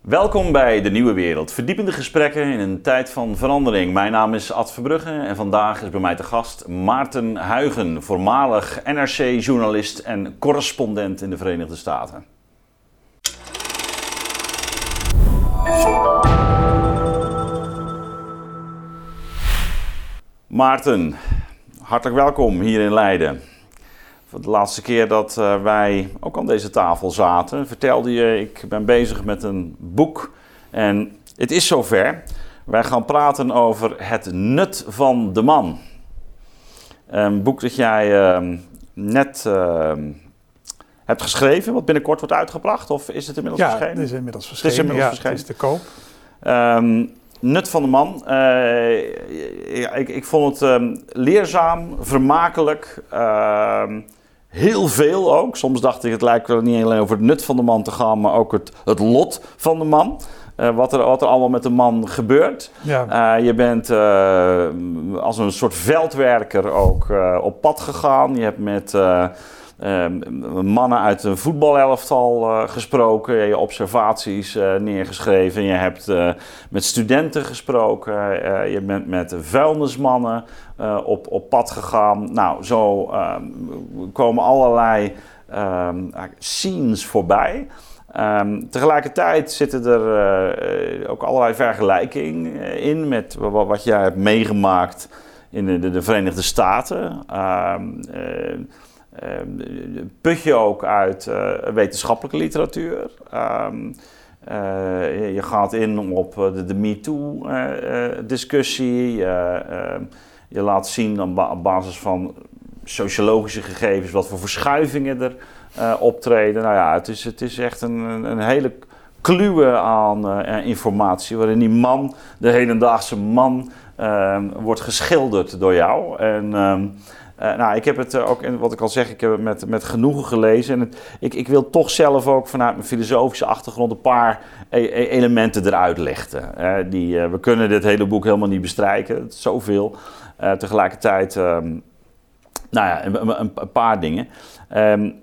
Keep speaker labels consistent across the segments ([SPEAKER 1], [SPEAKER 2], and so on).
[SPEAKER 1] Welkom bij De Nieuwe Wereld. Verdiepende gesprekken in een tijd van verandering. Mijn naam is Ad Verbrugge en vandaag is bij mij te gast Maarten Huigen, voormalig NRC-journalist en correspondent in de Verenigde Staten. Maarten, hartelijk welkom hier in Leiden. De laatste keer dat eh, wij ook aan deze tafel zaten, vertelde je: ik ben bezig met een boek. En het is zover. Wij gaan praten over het nut van de man. Een boek dat jij uh, net uh, hebt geschreven, wat binnenkort wordt uitgebracht, of is het inmiddels
[SPEAKER 2] ja,
[SPEAKER 1] verschenen?
[SPEAKER 2] het is inmiddels verschenen.
[SPEAKER 1] Het is inmiddels
[SPEAKER 2] ja,
[SPEAKER 1] verschenen.
[SPEAKER 2] Het is te koop.
[SPEAKER 1] Um, nut van de man. Uh, ja, ik, ik, vond het um, leerzaam, vermakelijk. Heel veel ook. Soms dacht ik, het lijkt wel niet alleen over het nut van de man te gaan, maar ook het, het lot van de man. Uh, wat, er, wat er allemaal met de man gebeurt.
[SPEAKER 2] Ja.
[SPEAKER 1] je bent als een soort veldwerker ook op pad gegaan. Je hebt met mannen uit een voetbalelftal uh, gesproken, je observaties uh, neergeschreven. Je hebt met studenten gesproken, je bent met vuilnismannen op, op pad gegaan. Nou, zo ehm, komen allerlei um, scenes voorbij. Tegelijkertijd zitten er ook allerlei vergelijkingen in met wat jij hebt meegemaakt in de, de, de Verenigde Staten. Put je ook uit uh, wetenschappelijke literatuur. Um, uh, je gaat in op de, de MeToo-discussie. je laat zien ba op, basis van sociologische gegevens wat voor verschuivingen er optreden. Nou ja, het is, het is echt een, een hele kluwe aan informatie waarin die man, de hedendaagse man, ehm, wordt geschilderd door jou. En. Uh, nou, ik heb het uh, ook, wat ik al zeg, ik heb het met, met genoegen gelezen. En het, ik, ik wil toch zelf ook vanuit mijn filosofische achtergrond een paar e e elementen eruit lichten. Uh, die, we kunnen dit hele boek helemaal niet bestrijken, het is zoveel. tegelijkertijd, um, nou ja, een, paar dingen. Um,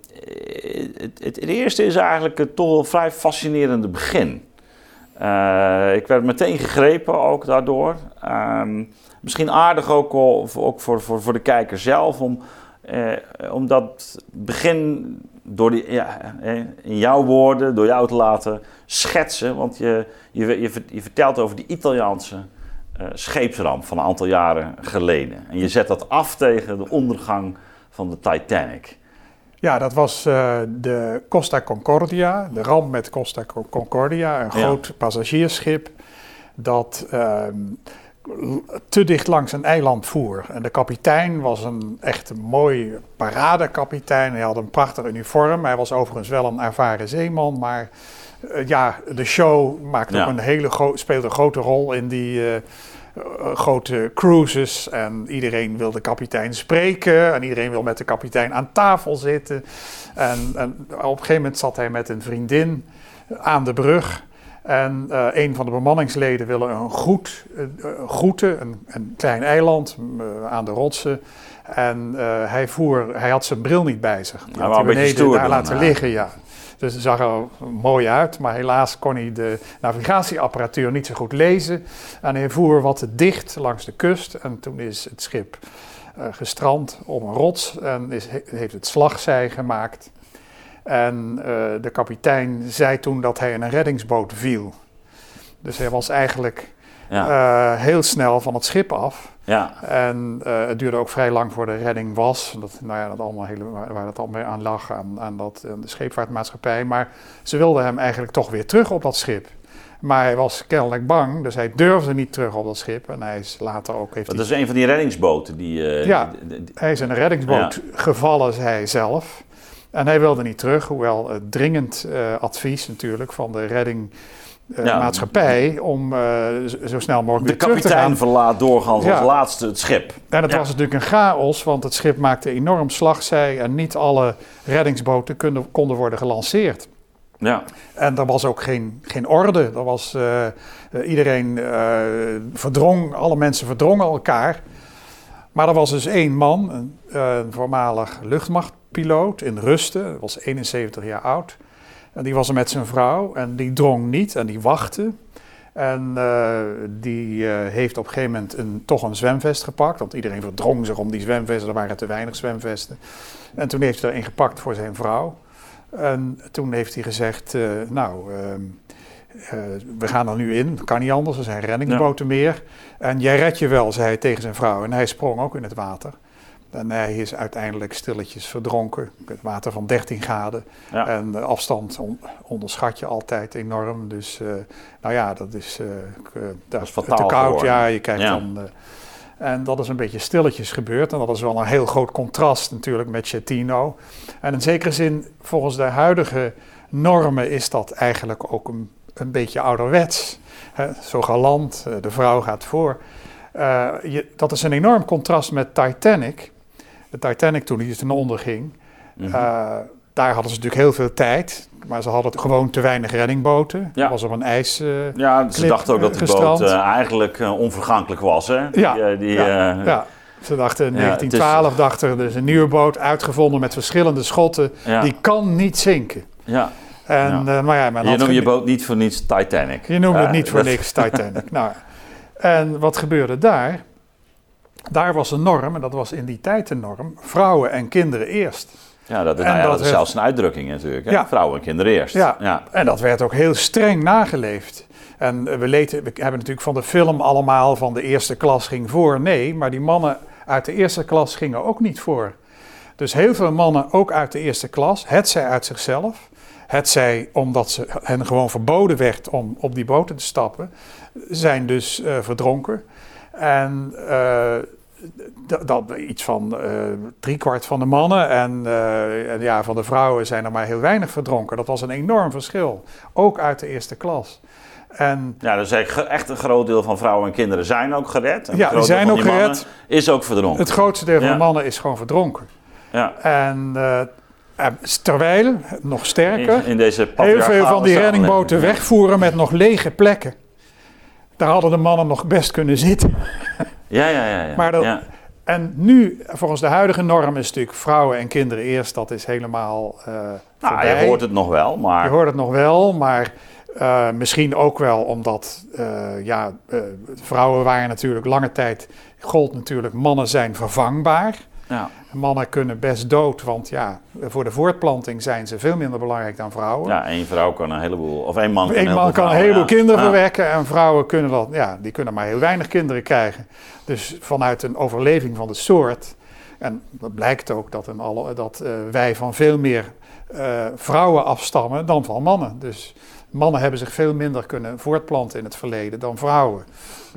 [SPEAKER 1] het, het, eerste is eigenlijk het toch een vrij fascinerende begin. ik werd meteen gegrepen ook daardoor. Um, Misschien aardig ook, ook voor, voor, voor de kijker zelf, om, eh, om dat begin door die, ja, in jouw woorden, door jou te laten schetsen. Want je, je, je, je vertelt over die Italiaanse uh, scheepsramp van een aantal jaren geleden. En je zet dat af tegen de ondergang van de Titanic.
[SPEAKER 2] Ja, dat was uh, de Costa Concordia, de ramp met Costa Concordia, een groot ja. passagiersschip dat uh, te dicht langs een eiland voer. En de kapitein was een echt mooi paradekapitein. Hij had een prachtig uniform. Hij was overigens wel een ervaren zeeman, maar uh, ja, de show maakte ja. ook een hele speelde een grote rol in die uh, grote cruises. En iedereen wil de kapitein spreken en iedereen wil met de kapitein aan tafel zitten. En, en op een gegeven moment zat hij met een vriendin aan de brug. En uh, een van de bemanningsleden willen een groet, uh, groeten, een, een, klein eiland uh, aan de rotsen. En hij, voer, hij had zijn bril niet bij zich. Die
[SPEAKER 1] Nou,
[SPEAKER 2] had hij beneden daar laten
[SPEAKER 1] ja.
[SPEAKER 2] liggen, ja. Dus het zag er mooi uit, maar helaas kon hij de navigatieapparatuur niet zo goed lezen. En hij voer wat te dicht langs de kust. En toen is het schip gestrand op een rots en is, heeft het slagzij gemaakt. En uh, de kapitein zei toen dat hij in een reddingsboot viel. Dus hij was eigenlijk ja. uh, heel snel van het schip af.
[SPEAKER 1] Ja.
[SPEAKER 2] En uh, het duurde ook vrij lang voor de redding was. Dat, nou ja, dat allemaal hele, waar dat allemaal aan lag, aan, aan, dat, aan de scheepvaartmaatschappij. Maar ze wilden hem eigenlijk toch weer terug op dat schip. Maar hij was kennelijk bang, dus hij durfde niet terug op dat schip. En hij is later ook... Heeft
[SPEAKER 1] dat is een van die reddingsboten die... Uh,
[SPEAKER 2] ja,
[SPEAKER 1] die, die, die,
[SPEAKER 2] hij is in een reddingsboot ja. gevallen, zei hij zelf. En hij wilde niet terug, hoewel het dringend uh, advies natuurlijk van de reddingmaatschappij uh, ja. om uh, zo snel mogelijk
[SPEAKER 1] de
[SPEAKER 2] weer terug te gaan.
[SPEAKER 1] De kapitein verlaat doorgaans ja. als laatste het schip.
[SPEAKER 2] En het
[SPEAKER 1] ja.
[SPEAKER 2] was natuurlijk een chaos, want het schip maakte enorm slagzij en niet alle reddingsboten konden, konden worden gelanceerd.
[SPEAKER 1] Ja.
[SPEAKER 2] En er was ook geen, geen orde. Er was, uh, iedereen verdrong, alle mensen verdrongen elkaar. Maar er was dus één man, een, voormalig luchtmachtpiloot in Rusten, was 71 jaar oud. En die was er met zijn vrouw en die drong niet en die wachtte. En uh, die uh, heeft op een gegeven moment een, toch een zwemvest gepakt. Want iedereen verdrong zich om die zwemvesten. Er waren te weinig zwemvesten. En toen heeft hij er een gepakt voor zijn vrouw. En toen heeft hij gezegd, uh, nou, ehm, we gaan er nu in. Kan niet anders, er zijn reddingsboten ja. meer. En jij red je wel, zei hij tegen zijn vrouw. En hij sprong ook in het water. En hij is uiteindelijk stilletjes verdronken. Het water van 13 graden. Ja. En de afstand on, onderschat je altijd enorm. Dus uh, nou ja, dat is, uh,
[SPEAKER 1] dat is fataal
[SPEAKER 2] te koud.
[SPEAKER 1] Geworden.
[SPEAKER 2] Ja, je kijkt ja. dan. Uh, en dat is een beetje stilletjes gebeurd. En dat is wel een heel groot contrast natuurlijk met Chetino. En in zekere zin, volgens de huidige normen, is dat eigenlijk ook een, een beetje ouderwets. Zo galant, de vrouw gaat voor. Je, dat is een enorm contrast met Titanic de Titanic toen die ten onder ging, mm -hmm. uh, daar hadden ze natuurlijk heel veel tijd. Maar ze hadden gewoon te weinig reddingboten. Ja. was op een ijs. Uh,
[SPEAKER 1] ja, ze dachten ook dat de
[SPEAKER 2] gestrand.
[SPEAKER 1] boot uh, eigenlijk onvergankelijk was. Hè?
[SPEAKER 2] Ja,
[SPEAKER 1] die, die,
[SPEAKER 2] ja, ja. Ze dachten in 1912 is... dachten er is een nieuwe boot uitgevonden met verschillende schotten. Die kan niet zinken.
[SPEAKER 1] Ja.
[SPEAKER 2] En, maar ja, men
[SPEAKER 1] je noemt je boot niet voor niets Titanic.
[SPEAKER 2] Je noemt het niet voor niks Titanic. nou, en wat gebeurde daar? Daar was een norm, en dat was in die tijd een norm, vrouwen en kinderen eerst.
[SPEAKER 1] Ja, dat, nou ja, dat, dat is zelfs een uitdrukking natuurlijk. Hè? Ja. Vrouwen en kinderen eerst.
[SPEAKER 2] Ja. ja. en dat werd ook heel streng nageleefd. En we, leten, we hebben natuurlijk van de film allemaal van de eerste klas ging voor. Nee, maar die mannen uit de eerste klas gingen ook niet voor. Dus heel veel mannen, ook uit de eerste klas, het zij uit zichzelf, het zij omdat ze hen gewoon verboden werd om op die boten te stappen, zijn dus uh, verdronken. En uh, dat, iets van uh, driekwart van de mannen en, uh, en, ja, van de vrouwen zijn er maar heel weinig verdronken. Dat was een enorm verschil, ook uit de eerste klas. En,
[SPEAKER 1] ja, dus echt een groot deel van vrouwen en kinderen zijn ook gered. En
[SPEAKER 2] ja, die zijn ook gered.
[SPEAKER 1] Is ook verdronken.
[SPEAKER 2] Het grootste deel van de mannen is gewoon verdronken.
[SPEAKER 1] Ja.
[SPEAKER 2] En uh, terwijl, nog sterker,
[SPEAKER 1] in, in deze
[SPEAKER 2] heel veel van die reddingboten wegvoeren met nog lege plekken. Daar hadden de mannen nog best kunnen zitten.
[SPEAKER 1] Ja, ja, ja. ja.
[SPEAKER 2] Maar dat,
[SPEAKER 1] ja.
[SPEAKER 2] En nu, volgens de huidige norm, is natuurlijk vrouwen en kinderen eerst. Dat is helemaal uh,
[SPEAKER 1] nou, je hoort het nog wel, maar...
[SPEAKER 2] Je hoort het nog wel, maar uh, misschien ook wel omdat... Uh, ja, vrouwen waren natuurlijk lange tijd... Gold natuurlijk, mannen zijn vervangbaar.
[SPEAKER 1] Ja.
[SPEAKER 2] Mannen kunnen best dood, want ja, voor de voortplanting zijn ze veel minder belangrijk dan vrouwen.
[SPEAKER 1] Ja, één vrouw kan een heleboel, of één man kan
[SPEAKER 2] Eén
[SPEAKER 1] een
[SPEAKER 2] man kan een heleboel
[SPEAKER 1] ja.
[SPEAKER 2] kinderen verwekken en vrouwen kunnen dat, ja, die kunnen maar heel weinig kinderen krijgen. Dus vanuit een overleving van de soort, en dat blijkt ook dat, in alle, dat uh, wij van veel meer uh, vrouwen afstammen dan van mannen. Dus mannen hebben zich veel minder kunnen voortplanten in het verleden dan vrouwen.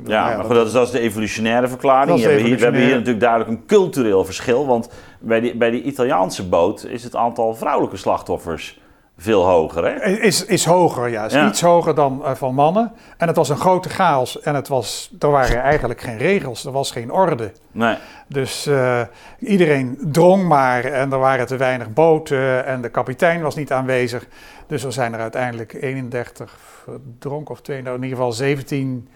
[SPEAKER 1] Ja, maar goed, dat is, dat is de evolutionaire verklaring.
[SPEAKER 2] Dat is de
[SPEAKER 1] We hebben hier- we hebben hier natuurlijk duidelijk een cultureel verschil. Want bij die, bij die Italiaanse boot is het aantal vrouwelijke slachtoffers veel hoger. Hè?
[SPEAKER 2] Is, is hoger, ja. Is
[SPEAKER 1] Ja.
[SPEAKER 2] iets hoger dan uh, van mannen. En het was een grote chaos. En het was, er waren eigenlijk geen regels, er was geen orde.
[SPEAKER 1] Nee.
[SPEAKER 2] Dus uh, iedereen drong maar en er waren te weinig boten en de kapitein was niet aanwezig. Dus er zijn er uiteindelijk 31 verdronken of twee, nou in ieder geval 17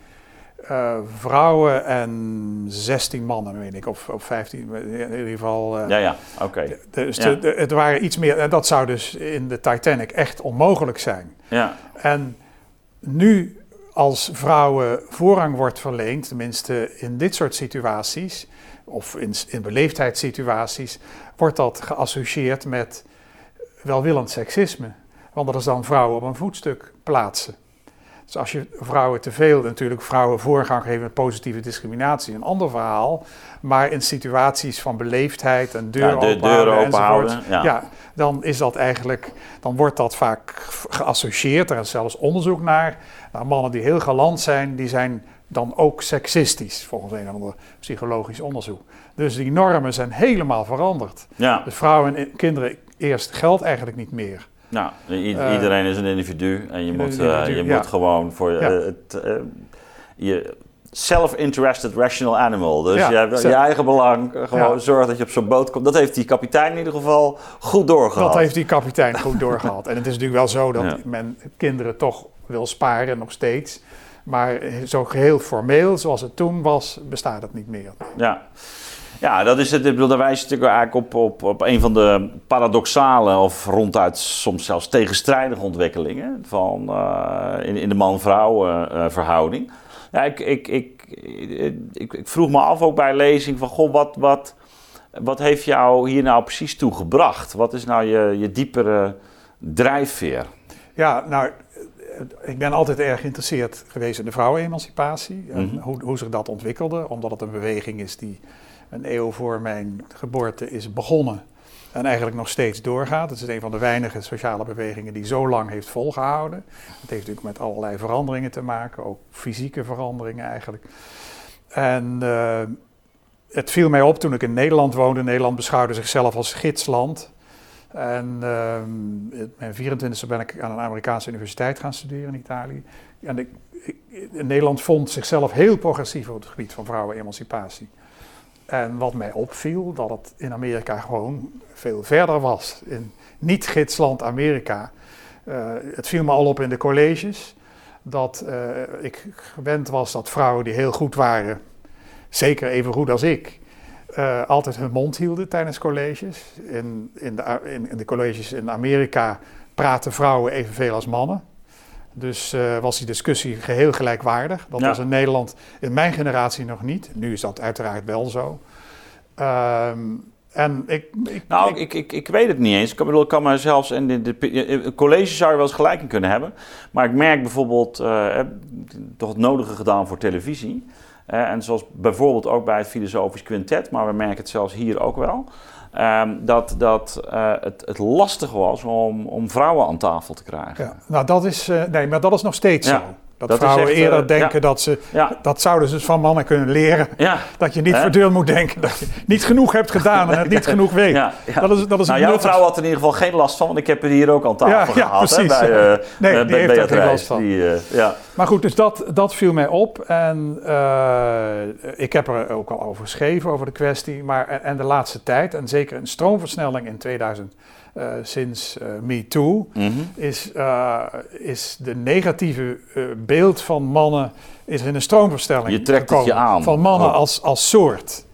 [SPEAKER 2] uh, vrouwen en 16 mannen, weet ik, of, of 15, in ieder geval. uh,
[SPEAKER 1] Ja, ja, oké.
[SPEAKER 2] Dus
[SPEAKER 1] Ja.
[SPEAKER 2] het waren iets meer, en dat zou dus in de Titanic echt onmogelijk zijn.
[SPEAKER 1] Ja.
[SPEAKER 2] En nu, als vrouwen voorrang wordt verleend, tenminste in dit soort situaties, of in, in beleefdheidssituaties, wordt dat geassocieerd met welwillend seksisme. Want dat is dan vrouwen op een voetstuk plaatsen. Dus als je vrouwen te veel, natuurlijk vrouwen voorrang geven met positieve discriminatie, een ander verhaal. Maar in situaties van beleefdheid en deuren
[SPEAKER 1] Ja, de
[SPEAKER 2] openhouden
[SPEAKER 1] deuren
[SPEAKER 2] enzovoort,
[SPEAKER 1] ja.
[SPEAKER 2] ja, dan is dat eigenlijk, dan wordt dat vaak ge- geassocieerd. Er is zelfs onderzoek naar. Mannen die heel galant zijn, die zijn dan ook seksistisch, volgens een of ander psychologisch onderzoek. Dus die normen zijn helemaal veranderd.
[SPEAKER 1] Ja.
[SPEAKER 2] Dus vrouwen en kinderen eerst geldt eigenlijk niet meer.
[SPEAKER 1] Nou,
[SPEAKER 2] Eh,
[SPEAKER 1] iedereen is een individu en je, moet, eh, je
[SPEAKER 2] ja.
[SPEAKER 1] moet gewoon voor
[SPEAKER 2] Ja.
[SPEAKER 1] eh, het, je self-interested rational animal. Dus
[SPEAKER 2] Ja,
[SPEAKER 1] je, je eigen belang, gewoon zorg dat je op zo'n boot komt. Dat heeft die kapitein in ieder geval goed doorgehad.
[SPEAKER 2] Dat heeft die kapitein goed doorgehad. En het is natuurlijk wel zo dat men kinderen toch wil sparen, nog steeds. Maar zo geheel formeel, zoals het toen was, bestaat het niet meer.
[SPEAKER 1] Ja. Ja, dat is het. Ik bedoel, daar wijst natuurlijk eigenlijk op, op, op een van de paradoxale of ronduit soms zelfs tegenstrijdige ontwikkelingen van, uh, in, in de man-vrouw uh, verhouding. Ja, ik, ik, ik, ik, ik, vroeg me af ook bij lezing van, goh, wat, wat, wat heeft jou hier nou precies toe gebracht? Wat is nou je, je diepere drijfveer?
[SPEAKER 2] Ja, nou, ik ben altijd erg geïnteresseerd geweest in de vrouwenemancipatie. En mhm. hoe, hoe zich dat ontwikkelde, omdat het een beweging is die een eeuw voor mijn geboorte is begonnen. En eigenlijk nog steeds doorgaat. Het is een van de weinige sociale bewegingen die zo lang heeft volgehouden. Het heeft natuurlijk met allerlei veranderingen te maken, ook fysieke veranderingen eigenlijk. En uh, het viel mij op toen ik in Nederland woonde. Nederland beschouwde zichzelf als gidsland. En uh, mijn 24e ben ik aan een Amerikaanse universiteit gaan studeren in Italië. En ik, Nederland vond zichzelf heel progressief op het gebied van vrouwenemancipatie. En wat mij opviel, dat het in Amerika gewoon veel verder was. In niet-gidsland Amerika. Uh, het viel me al op in de colleges. Dat uh, ik gewend was dat vrouwen die heel goed waren, zeker even goed als ik, uh, altijd hun mond hielden tijdens colleges. In, in, de, in de colleges in Amerika praten vrouwen evenveel als mannen. Dus uh, was die discussie geheel gelijkwaardig. Dat was in Nederland in mijn generatie nog niet. Nu is dat uiteraard wel zo. Um, en ik, ik,
[SPEAKER 1] nou, ik, ik, ik, weet het niet eens. Ik bedoel, ik kan maar zelfs in de, de, college zou je wel eens gelijk in kunnen hebben. Maar ik merk bijvoorbeeld, uh, toch het nodige gedaan voor televisie. Uh, en zoals bijvoorbeeld ook bij het Filosofisch Quintet, maar we merken het zelfs hier ook wel. Um, dat dat uh, het, het lastig was om, om vrouwen aan tafel te krijgen.
[SPEAKER 2] Ja, nou, dat is, uh, nee, maar dat is nog steeds ja. zo. Dat, dat vrouwen echt, eerder uh, denken ja. dat ze, ja. dat zouden ze van mannen kunnen leren. Ja. Dat je niet voortdurend moet denken dat je niet genoeg hebt gedaan en het niet genoeg weet.
[SPEAKER 1] Dat is, dat is nou, jouw vrouw had er in ieder geval geen last van, want ik heb er hier ook aan tafel
[SPEAKER 2] ja,
[SPEAKER 1] gehad.
[SPEAKER 2] Precies. Hè, bij, uh, nee, die bij heeft er geen last van. Die, ja. Maar goed, dus dat, dat viel mij op en ik heb er ook al over geschreven, over de kwestie. Maar, en, en de laatste tijd, en zeker een stroomversnelling in 2000. Uh, sinds uh, MeToo, mm -hmm. is, uh, is de negatieve beeld van mannen is in een stroomverstelling
[SPEAKER 1] Je trekt het je aan.
[SPEAKER 2] Van mannen oh. als, als soort.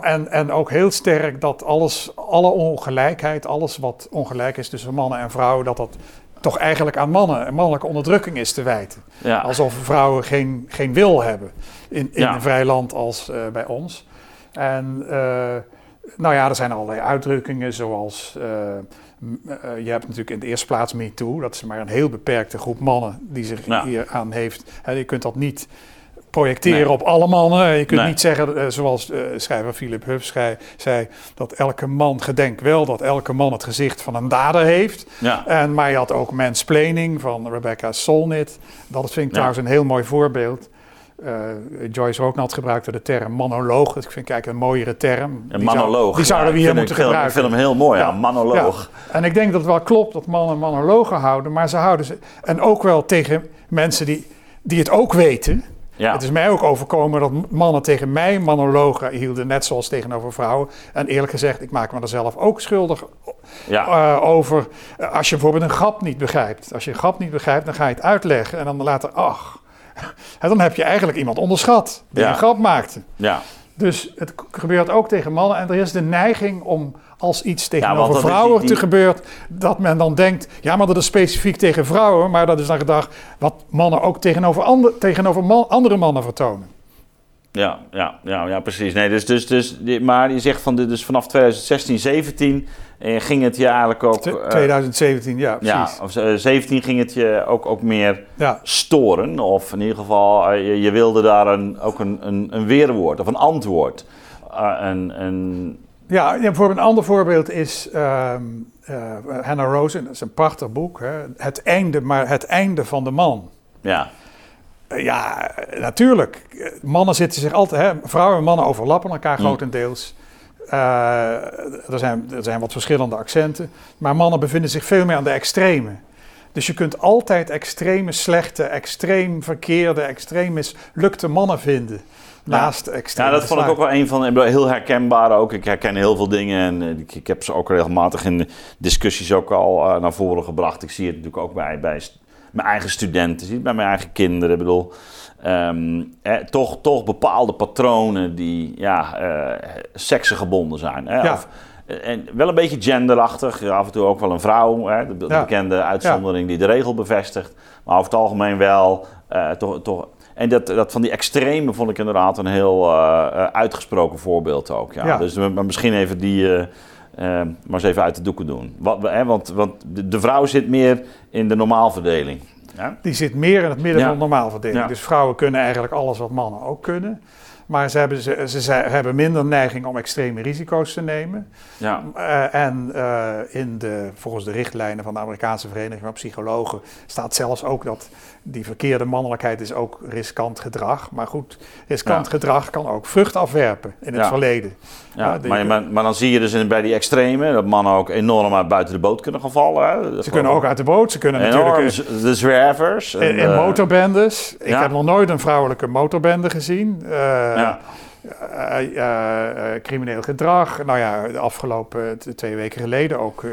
[SPEAKER 2] En, en ook heel sterk dat alles, alle ongelijkheid, alles wat ongelijk is tussen mannen en vrouwen, dat dat toch eigenlijk aan mannen en mannelijke onderdrukking is te wijten. Ja. Alsof vrouwen geen, geen wil hebben in, in ja. een vrij land als bij ons. En nou ja, er zijn allerlei uitdrukkingen zoals... Uh, uh, je hebt natuurlijk in de eerste plaats MeToo. Dat is maar een heel beperkte groep mannen die zich hier aan heeft. He, je kunt dat niet projecteren nee. op alle mannen. Je kunt nee. niet zeggen, uh, zoals schrijver Philip Huff zei, zei, dat elke man gedenkt wel dat elke man het gezicht van een dader heeft. Ja. En, maar je had ook mansplaining van Rebecca Solnit. Dat vind ik trouwens een heel mooi voorbeeld. Uh, Joyce Rooknat gebruikte de term monoloog. Dat vind ik eigenlijk een mooiere term.
[SPEAKER 1] Een die monoloog. Zou,
[SPEAKER 2] die zouden ja, we hier moeten
[SPEAKER 1] film,
[SPEAKER 2] gebruiken.
[SPEAKER 1] Ik vind hem heel mooi, ja, ja monoloog.
[SPEAKER 2] Ja. En ik denk dat het wel klopt dat mannen monologen houden, maar ze houden ze... En ook wel tegen mensen die, die het ook weten. Ja. Het is mij ook overkomen dat mannen tegen mij monologen hielden, net zoals tegenover vrouwen. En eerlijk gezegd, ik maak me er zelf ook schuldig ja. uh, over. Als je bijvoorbeeld een grap niet begrijpt. Als je een grap niet begrijpt, dan ga je het uitleggen en dan later, ach... Dan heb je eigenlijk iemand onderschat die ja. een grap maakte.
[SPEAKER 1] Ja.
[SPEAKER 2] Dus het gebeurt ook tegen mannen. En er is de neiging om als iets tegenover ja, vrouwen die, die... te gebeurt, dat men dan denkt, ja, maar dat is specifiek tegen vrouwen, maar dat is dan gedacht wat mannen ook tegenover, ander, tegenover man, andere mannen vertonen.
[SPEAKER 1] Ja, ja, ja, ja, precies. Nee, dus, dus, dus, maar je zegt van dus vanaf 2016, 17 eh, ging het je eigenlijk ook...
[SPEAKER 2] Uh, 2017, ja,
[SPEAKER 1] precies. Ja, of uh, 17 ging het je ook, ook meer ja. storen. Of in ieder geval, uh, je, je, wilde daar een, ook een, een, een weerwoord of een antwoord. een, een...
[SPEAKER 2] Ja, ja, voor een ander voorbeeld is Hannah Rosen, dat is een prachtig boek. Hè? Het einde, maar het einde van de man.
[SPEAKER 1] Ja.
[SPEAKER 2] Ja, natuurlijk. Mannen zitten zich altijd, hè, vrouwen en mannen overlappen elkaar mm. grotendeels. Uh, er, zijn, er zijn wat verschillende accenten. Maar mannen bevinden zich veel meer aan de extreme. Dus je kunt altijd extreme slechte, extreem verkeerde, extreem mislukte mannen vinden. Naast extreem.
[SPEAKER 1] Ja, dat vond ik ook wel een van heel herkenbare ook. Ik herken heel veel dingen en ik, ik heb ze ook regelmatig in discussies ook al uh, naar voren gebracht. Ik zie het natuurlijk ook bij, bij mijn eigen studenten, zie het bij mijn eigen kinderen. Ik bedoel, ehm, toch, toch bepaalde patronen die ja, uh, seksengebonden zijn. Hè? Of, en wel een beetje genderachtig, af en toe ook wel een vrouw, hè, de, bekende uitzondering die de regel bevestigt. Maar over het algemeen wel uh, toch, toch en dat, dat van die extreme vond ik inderdaad een heel uh, uitgesproken voorbeeld ook. Ja. Dus maar misschien even die uh, maar eens even uit de doeken doen. Wat, hè, want want de, de, vrouw zit meer in de normaalverdeling.
[SPEAKER 2] Ja? Die zit meer in het midden van de normaalverdeling. Dus vrouwen kunnen eigenlijk alles wat mannen ook kunnen. Maar ze hebben, ze, ze, hebben minder neiging om extreme risico's te nemen. Ja. Uh, en uh, in de, volgens de richtlijnen van de Amerikaanse Vereniging van Psychologen staat zelfs ook dat die verkeerde mannelijkheid is ook riskant gedrag. Maar goed, riskant gedrag kan ook vrucht afwerpen in het verleden.
[SPEAKER 1] Ja, maar, maar, maar, dan zie je dus bij die extreme dat mannen ook enorm uit buiten de boot kunnen gaan vallen.
[SPEAKER 2] Hè? Ze kunnen ook uit de boot, ze kunnen natuurlijk...
[SPEAKER 1] Eh, de zwervers.
[SPEAKER 2] In, in motorbendes. Ik heb nog nooit een vrouwelijke motorbende gezien. Uh, ja. Uh, crimineel gedrag. Nou ja, de afgelopen twee weken geleden ook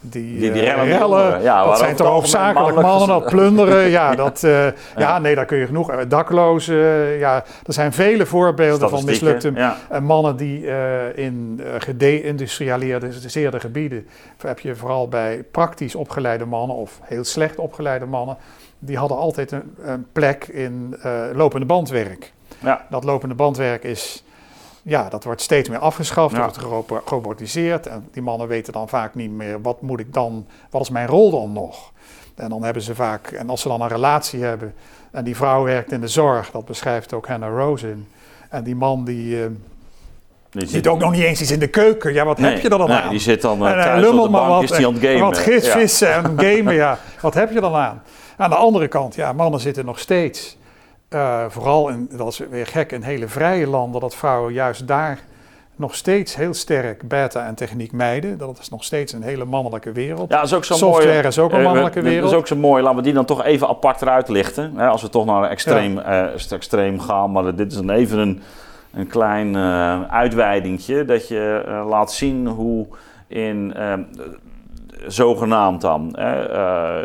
[SPEAKER 2] die, die, die uh, rellen, ja, dat zijn toch hoofdzakelijk mannen dat plunderen. ja, dat, uh, ja. ja. nee, daar kun je genoeg. Eh, daklozen, ja, er zijn vele voorbeelden van mislukte ja. mannen die in gedeindustrialiseerde gebieden, heb je vooral bij praktisch opgeleide mannen of heel slecht opgeleide mannen, die hadden altijd een, een plek in lopende bandwerk. Ja. Dat lopende bandwerk is ja, dat wordt steeds meer afgeschaft, ja. wordt gerobotiseerd. En die mannen weten dan vaak niet meer, wat moet ik dan, wat is mijn rol dan nog? En dan hebben ze vaak, en als ze dan een relatie hebben, en die vrouw werkt in de zorg, dat beschrijft ook Hannah Rose in. En die man die... Uh, die zit, ook nog niet eens iets in de keuken. Ja, wat heb je dan,
[SPEAKER 1] nee,
[SPEAKER 2] aan?
[SPEAKER 1] Die zit dan uh, thuis op de bank, wat, is die aan het gamen.
[SPEAKER 2] Wat ja. en gamen, ja. Wat heb je dan aan? Aan de andere kant, ja, mannen zitten nog steeds uh, vooral, in, dat is weer gek, in hele vrije landen, dat vrouwen juist daar nog steeds heel sterk beta en techniek mijden. Dat is nog steeds een hele mannelijke wereld.
[SPEAKER 1] Ja, is ook zo
[SPEAKER 2] Software is ook een mannelijke wereld.
[SPEAKER 1] Dat is ook zo mooi. Laten we die dan toch even apart eruit lichten. Hè, als we toch naar een extreem, ja. uh, extreem gaan. Maar dit is dan even een, een klein uh, uitweidingje. Dat je laat zien hoe in zogenaamd dan, uh,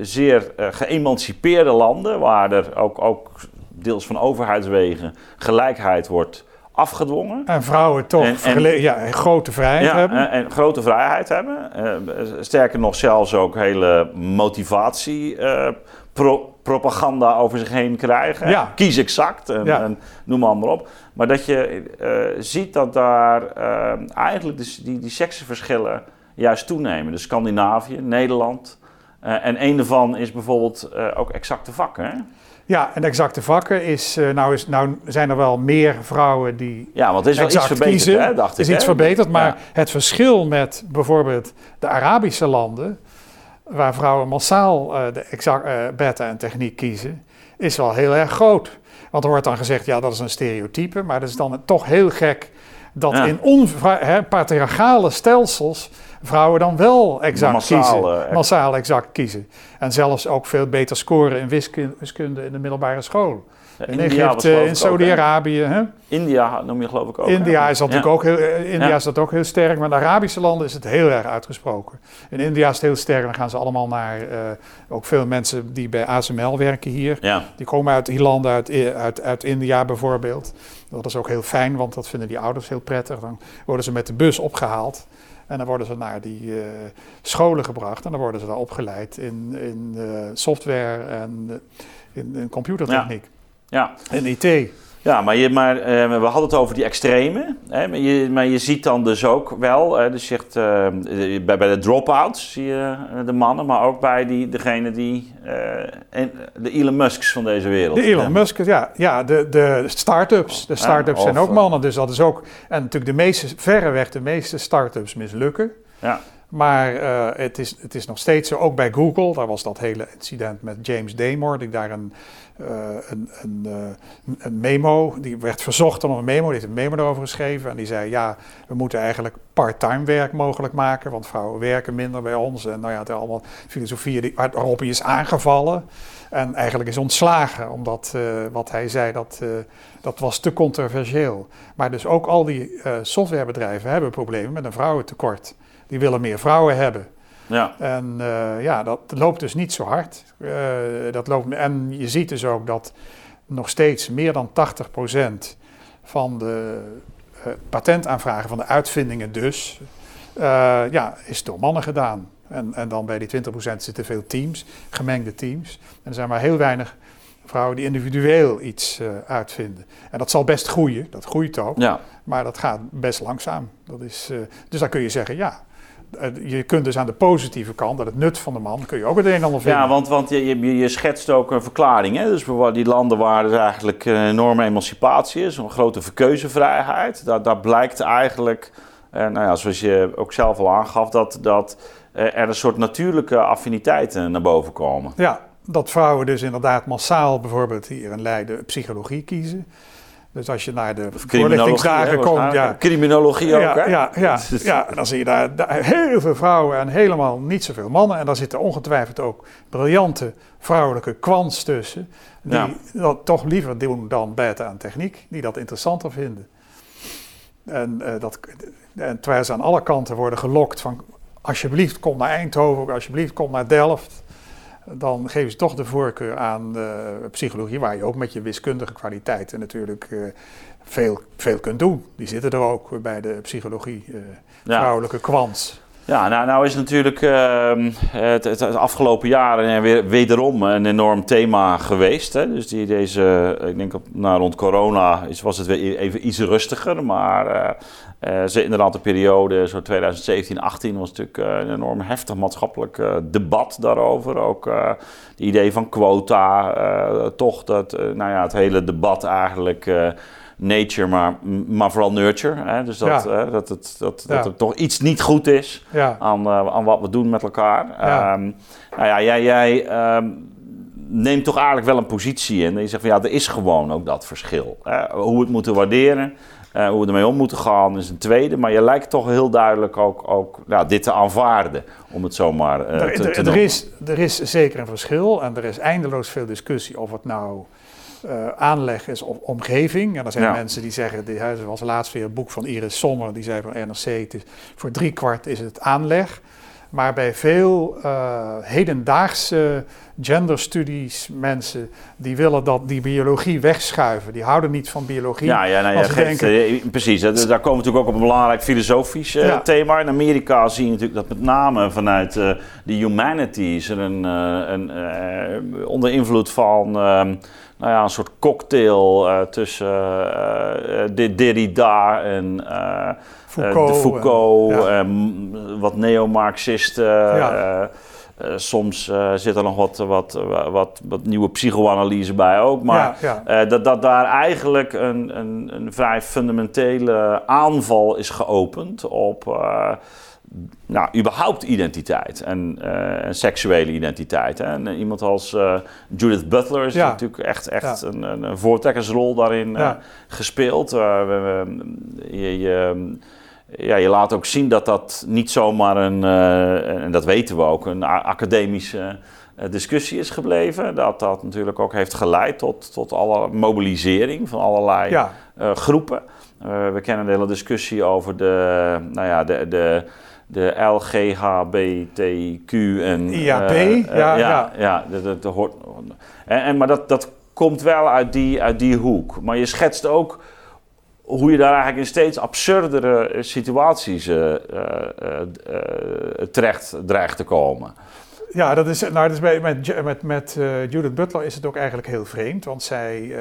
[SPEAKER 1] zeer uh, geëmancipeerde landen, waar er ook, ook deels van overheidswegen gelijkheid wordt afgedwongen.
[SPEAKER 2] En vrouwen toch en, en, ja, grote vrijheid ja, hebben.
[SPEAKER 1] En, en, grote vrijheid hebben. sterker nog, zelfs ook hele motivatie. Pro, propaganda over zich heen krijgen. Ja. Kies exact en, en, noem maar, maar op. Maar dat je ziet dat daar eigenlijk dus die, die seksenverschillen juist toenemen. Dus Scandinavië, Nederland. Uh, en een daarvan is bijvoorbeeld uh, ook exacte vakken. Hè?
[SPEAKER 2] Ja, en exacte vakken is, uh, nou, is, nou zijn er wel meer vrouwen die.
[SPEAKER 1] Ja, want het is wel iets verbeterd, kiezen. hè, dacht ik.
[SPEAKER 2] is iets verbeterd, maar ja. het verschil met bijvoorbeeld de Arabische landen, waar vrouwen massaal de exact, beta en techniek kiezen, is wel heel erg groot. Want er wordt dan gezegd, ja, dat is een stereotype, maar dat is dan toch heel gek dat ja. in patriarchale stelsels vrouwen dan wel exact massaal, kiezen. Uh, massaal exact kiezen. En zelfs ook veel beter scoren in wiskunde in de middelbare school. Ja, in Egypte, in Saudi-Arabië.
[SPEAKER 1] India noem je geloof ik ook.
[SPEAKER 2] India, is, natuurlijk ook heel, eh, India is dat ook heel sterk, maar in de Arabische landen is het heel erg uitgesproken. In India is het heel sterk, dan gaan ze allemaal naar, uh, ook veel mensen die bij ASML werken hier, die komen uit die landen, uit, uit, uit India bijvoorbeeld. Dat is ook heel fijn, want dat vinden die ouders heel prettig. Dan worden ze met de bus opgehaald. En dan worden ze naar die uh, scholen gebracht en dan worden ze daar opgeleid in, in uh, software en uh, in, in, computertechniek. Ja. ja. En IT.
[SPEAKER 1] Ja, maar, je, maar uh, we hadden het over die extreme. Hè, maar, je, maar je ziet dan dus ook wel, uh, dus zegt, uh, bij, bij de drop-outs zie je de mannen, maar ook bij die, degene die, en, de Elon Musks van deze wereld.
[SPEAKER 2] De Elon Musks, ja. ja de, de start-ups. De start-ups ja, zijn ook mannen, dus dat is ook, en natuurlijk de meeste, verreweg de meeste start-ups mislukken. Ja. Maar uh, het, is, het is nog steeds zo, ook bij Google, daar was dat hele incident met James Damore, die daar een, uh, een, uh, een, memo, die werd verzocht om een memo, die heeft een memo erover geschreven. En die zei, ja, we moeten eigenlijk part-time werk mogelijk maken, want vrouwen werken minder bij ons. En nou ja, het allemaal filosofieën waarop hij is aangevallen. En eigenlijk is ontslagen, omdat wat hij zei, dat, dat was te controversieel. Maar dus ook al die softwarebedrijven hebben problemen met een vrouwentekort. Die willen meer vrouwen hebben. Ja. En ja, dat loopt dus niet zo hard. dat loopt, en je ziet dus ook dat nog steeds meer dan 80% van de patentaanvragen, van de uitvindingen dus, ja, is door mannen gedaan. En, en dan bij die 20% zitten veel teams, gemengde teams. En er zijn maar heel weinig vrouwen die individueel iets uitvinden. En dat zal best groeien, dat groeit ook. Ja. Maar dat gaat best langzaam. Dat is, dus dan kun je zeggen, ja, eh, je kunt dus aan de positieve kant, dat het nut van de man, kun je ook het een en ander vinden.
[SPEAKER 1] Ja, want, want je, je, je schetst ook een verklaring. Hè? Dus die landen waar er eigenlijk een enorme emancipatie is, een grote verkeuzevrijheid. Daar, daar blijkt eigenlijk, nou ja, zoals je ook zelf al aangaf, dat, dat er een soort natuurlijke affiniteiten naar boven komen.
[SPEAKER 2] Ja, dat vrouwen dus inderdaad massaal bijvoorbeeld hier in Leiden psychologie kiezen. Dus als je naar de voorlichtingsdagen komt...
[SPEAKER 1] Ja, criminologie ook,
[SPEAKER 2] ja, hè? Ja, ja, ja, dan zie je daar, heel veel vrouwen en helemaal niet zoveel mannen. En daar zitten ongetwijfeld ook briljante vrouwelijke kwants tussen... die dat toch liever doen dan bijten aan techniek, die dat interessanter vinden. En, uh, dat, en terwijl ze aan alle kanten worden gelokt van... alsjeblieft kom naar Eindhoven, alsjeblieft kom naar Delft dan geven ze toch de voorkeur aan psychologie, waar je ook met je wiskundige kwaliteiten natuurlijk uh, veel, veel kunt doen. Die zitten er ook bij de psychologie, uh, vrouwelijke kwants.
[SPEAKER 1] Ja, nou, nou is natuurlijk uh, het, het, afgelopen jaren weer wederom een enorm thema geweest. Hè? Dus die, deze, ik denk op, nou, rond corona is, was het weer even iets rustiger. Maar uh, uh, inderdaad de periode, zo 2017, 18 was natuurlijk een enorm heftig maatschappelijk debat daarover. Ook het idee van quota, toch dat nou ja, het hele debat eigenlijk nature, maar, maar vooral nurture. Hè? Dus dat, ja. dat, het, dat, dat er toch iets niet goed is aan, uh, aan wat we doen met elkaar. Um, nou ja, jij, jij um, neemt toch eigenlijk wel een positie in. En je zegt van ja, er is gewoon ook dat verschil. Hè? Hoe we het moeten waarderen. Uh, hoe we ermee om moeten gaan is een tweede. Maar je lijkt toch heel duidelijk ook, ook nou, dit te aanvaarden, om het zomaar uh,
[SPEAKER 2] er, te, te er, is, er is zeker een verschil en er is eindeloos veel discussie of het nou uh, aanleg is of omgeving. En er zijn mensen die zeggen, dit, hè, was laatst weer een boek van Iris Sommer, die zei van NRC, het is, voor driekwart is het aanleg. Maar bij veel uh, hedendaagse genderstudies mensen die willen dat die biologie wegschuiven. Die houden niet van biologie.
[SPEAKER 1] Ja, ja, nou, ja denken, eh, precies. Daar komen we natuurlijk ook op een belangrijk filosofisch uh, thema. In Amerika zie je natuurlijk dat met name vanuit uh, de humanities er een, een onder invloed van ehm, nou ja, een soort cocktail uh, tussen uh, Derrida en Foucault, de Foucault, ja. wat neo-Marxisten. Ja. soms zit er nog wat, wat, wat, wat, nieuwe psychoanalyse bij ook. Maar ja, dat, dat daar eigenlijk een, een, een vrij fundamentele aanval is geopend op nou, überhaupt identiteit en, uh, seksuele identiteit. Hè? En uh, iemand als uh, Judith Butler is natuurlijk echt, echt een, een, een, voortrekkersrol daarin ja. gespeeld. We, we, je, je, ja, je laat ook zien dat dat niet zomaar een, en dat weten we ook, een academische discussie is gebleven. Dat dat natuurlijk ook heeft geleid tot, tot alle mobilisering van allerlei groepen. we kennen de hele discussie over de, nou ja, de, de de LGHBTQ en...
[SPEAKER 2] IAP, uh, uh, ja,
[SPEAKER 1] ja. Ja, dat, dat, dat hoort... En, en, maar dat, dat komt wel uit die, uit die hoek. Maar je schetst ook hoe je daar eigenlijk in steeds absurdere situaties uh, terecht dreigt te komen.
[SPEAKER 2] Ja, dat is, nou, dat is bij, met, met, met Judith Butler is het ook eigenlijk heel vreemd. Want zij,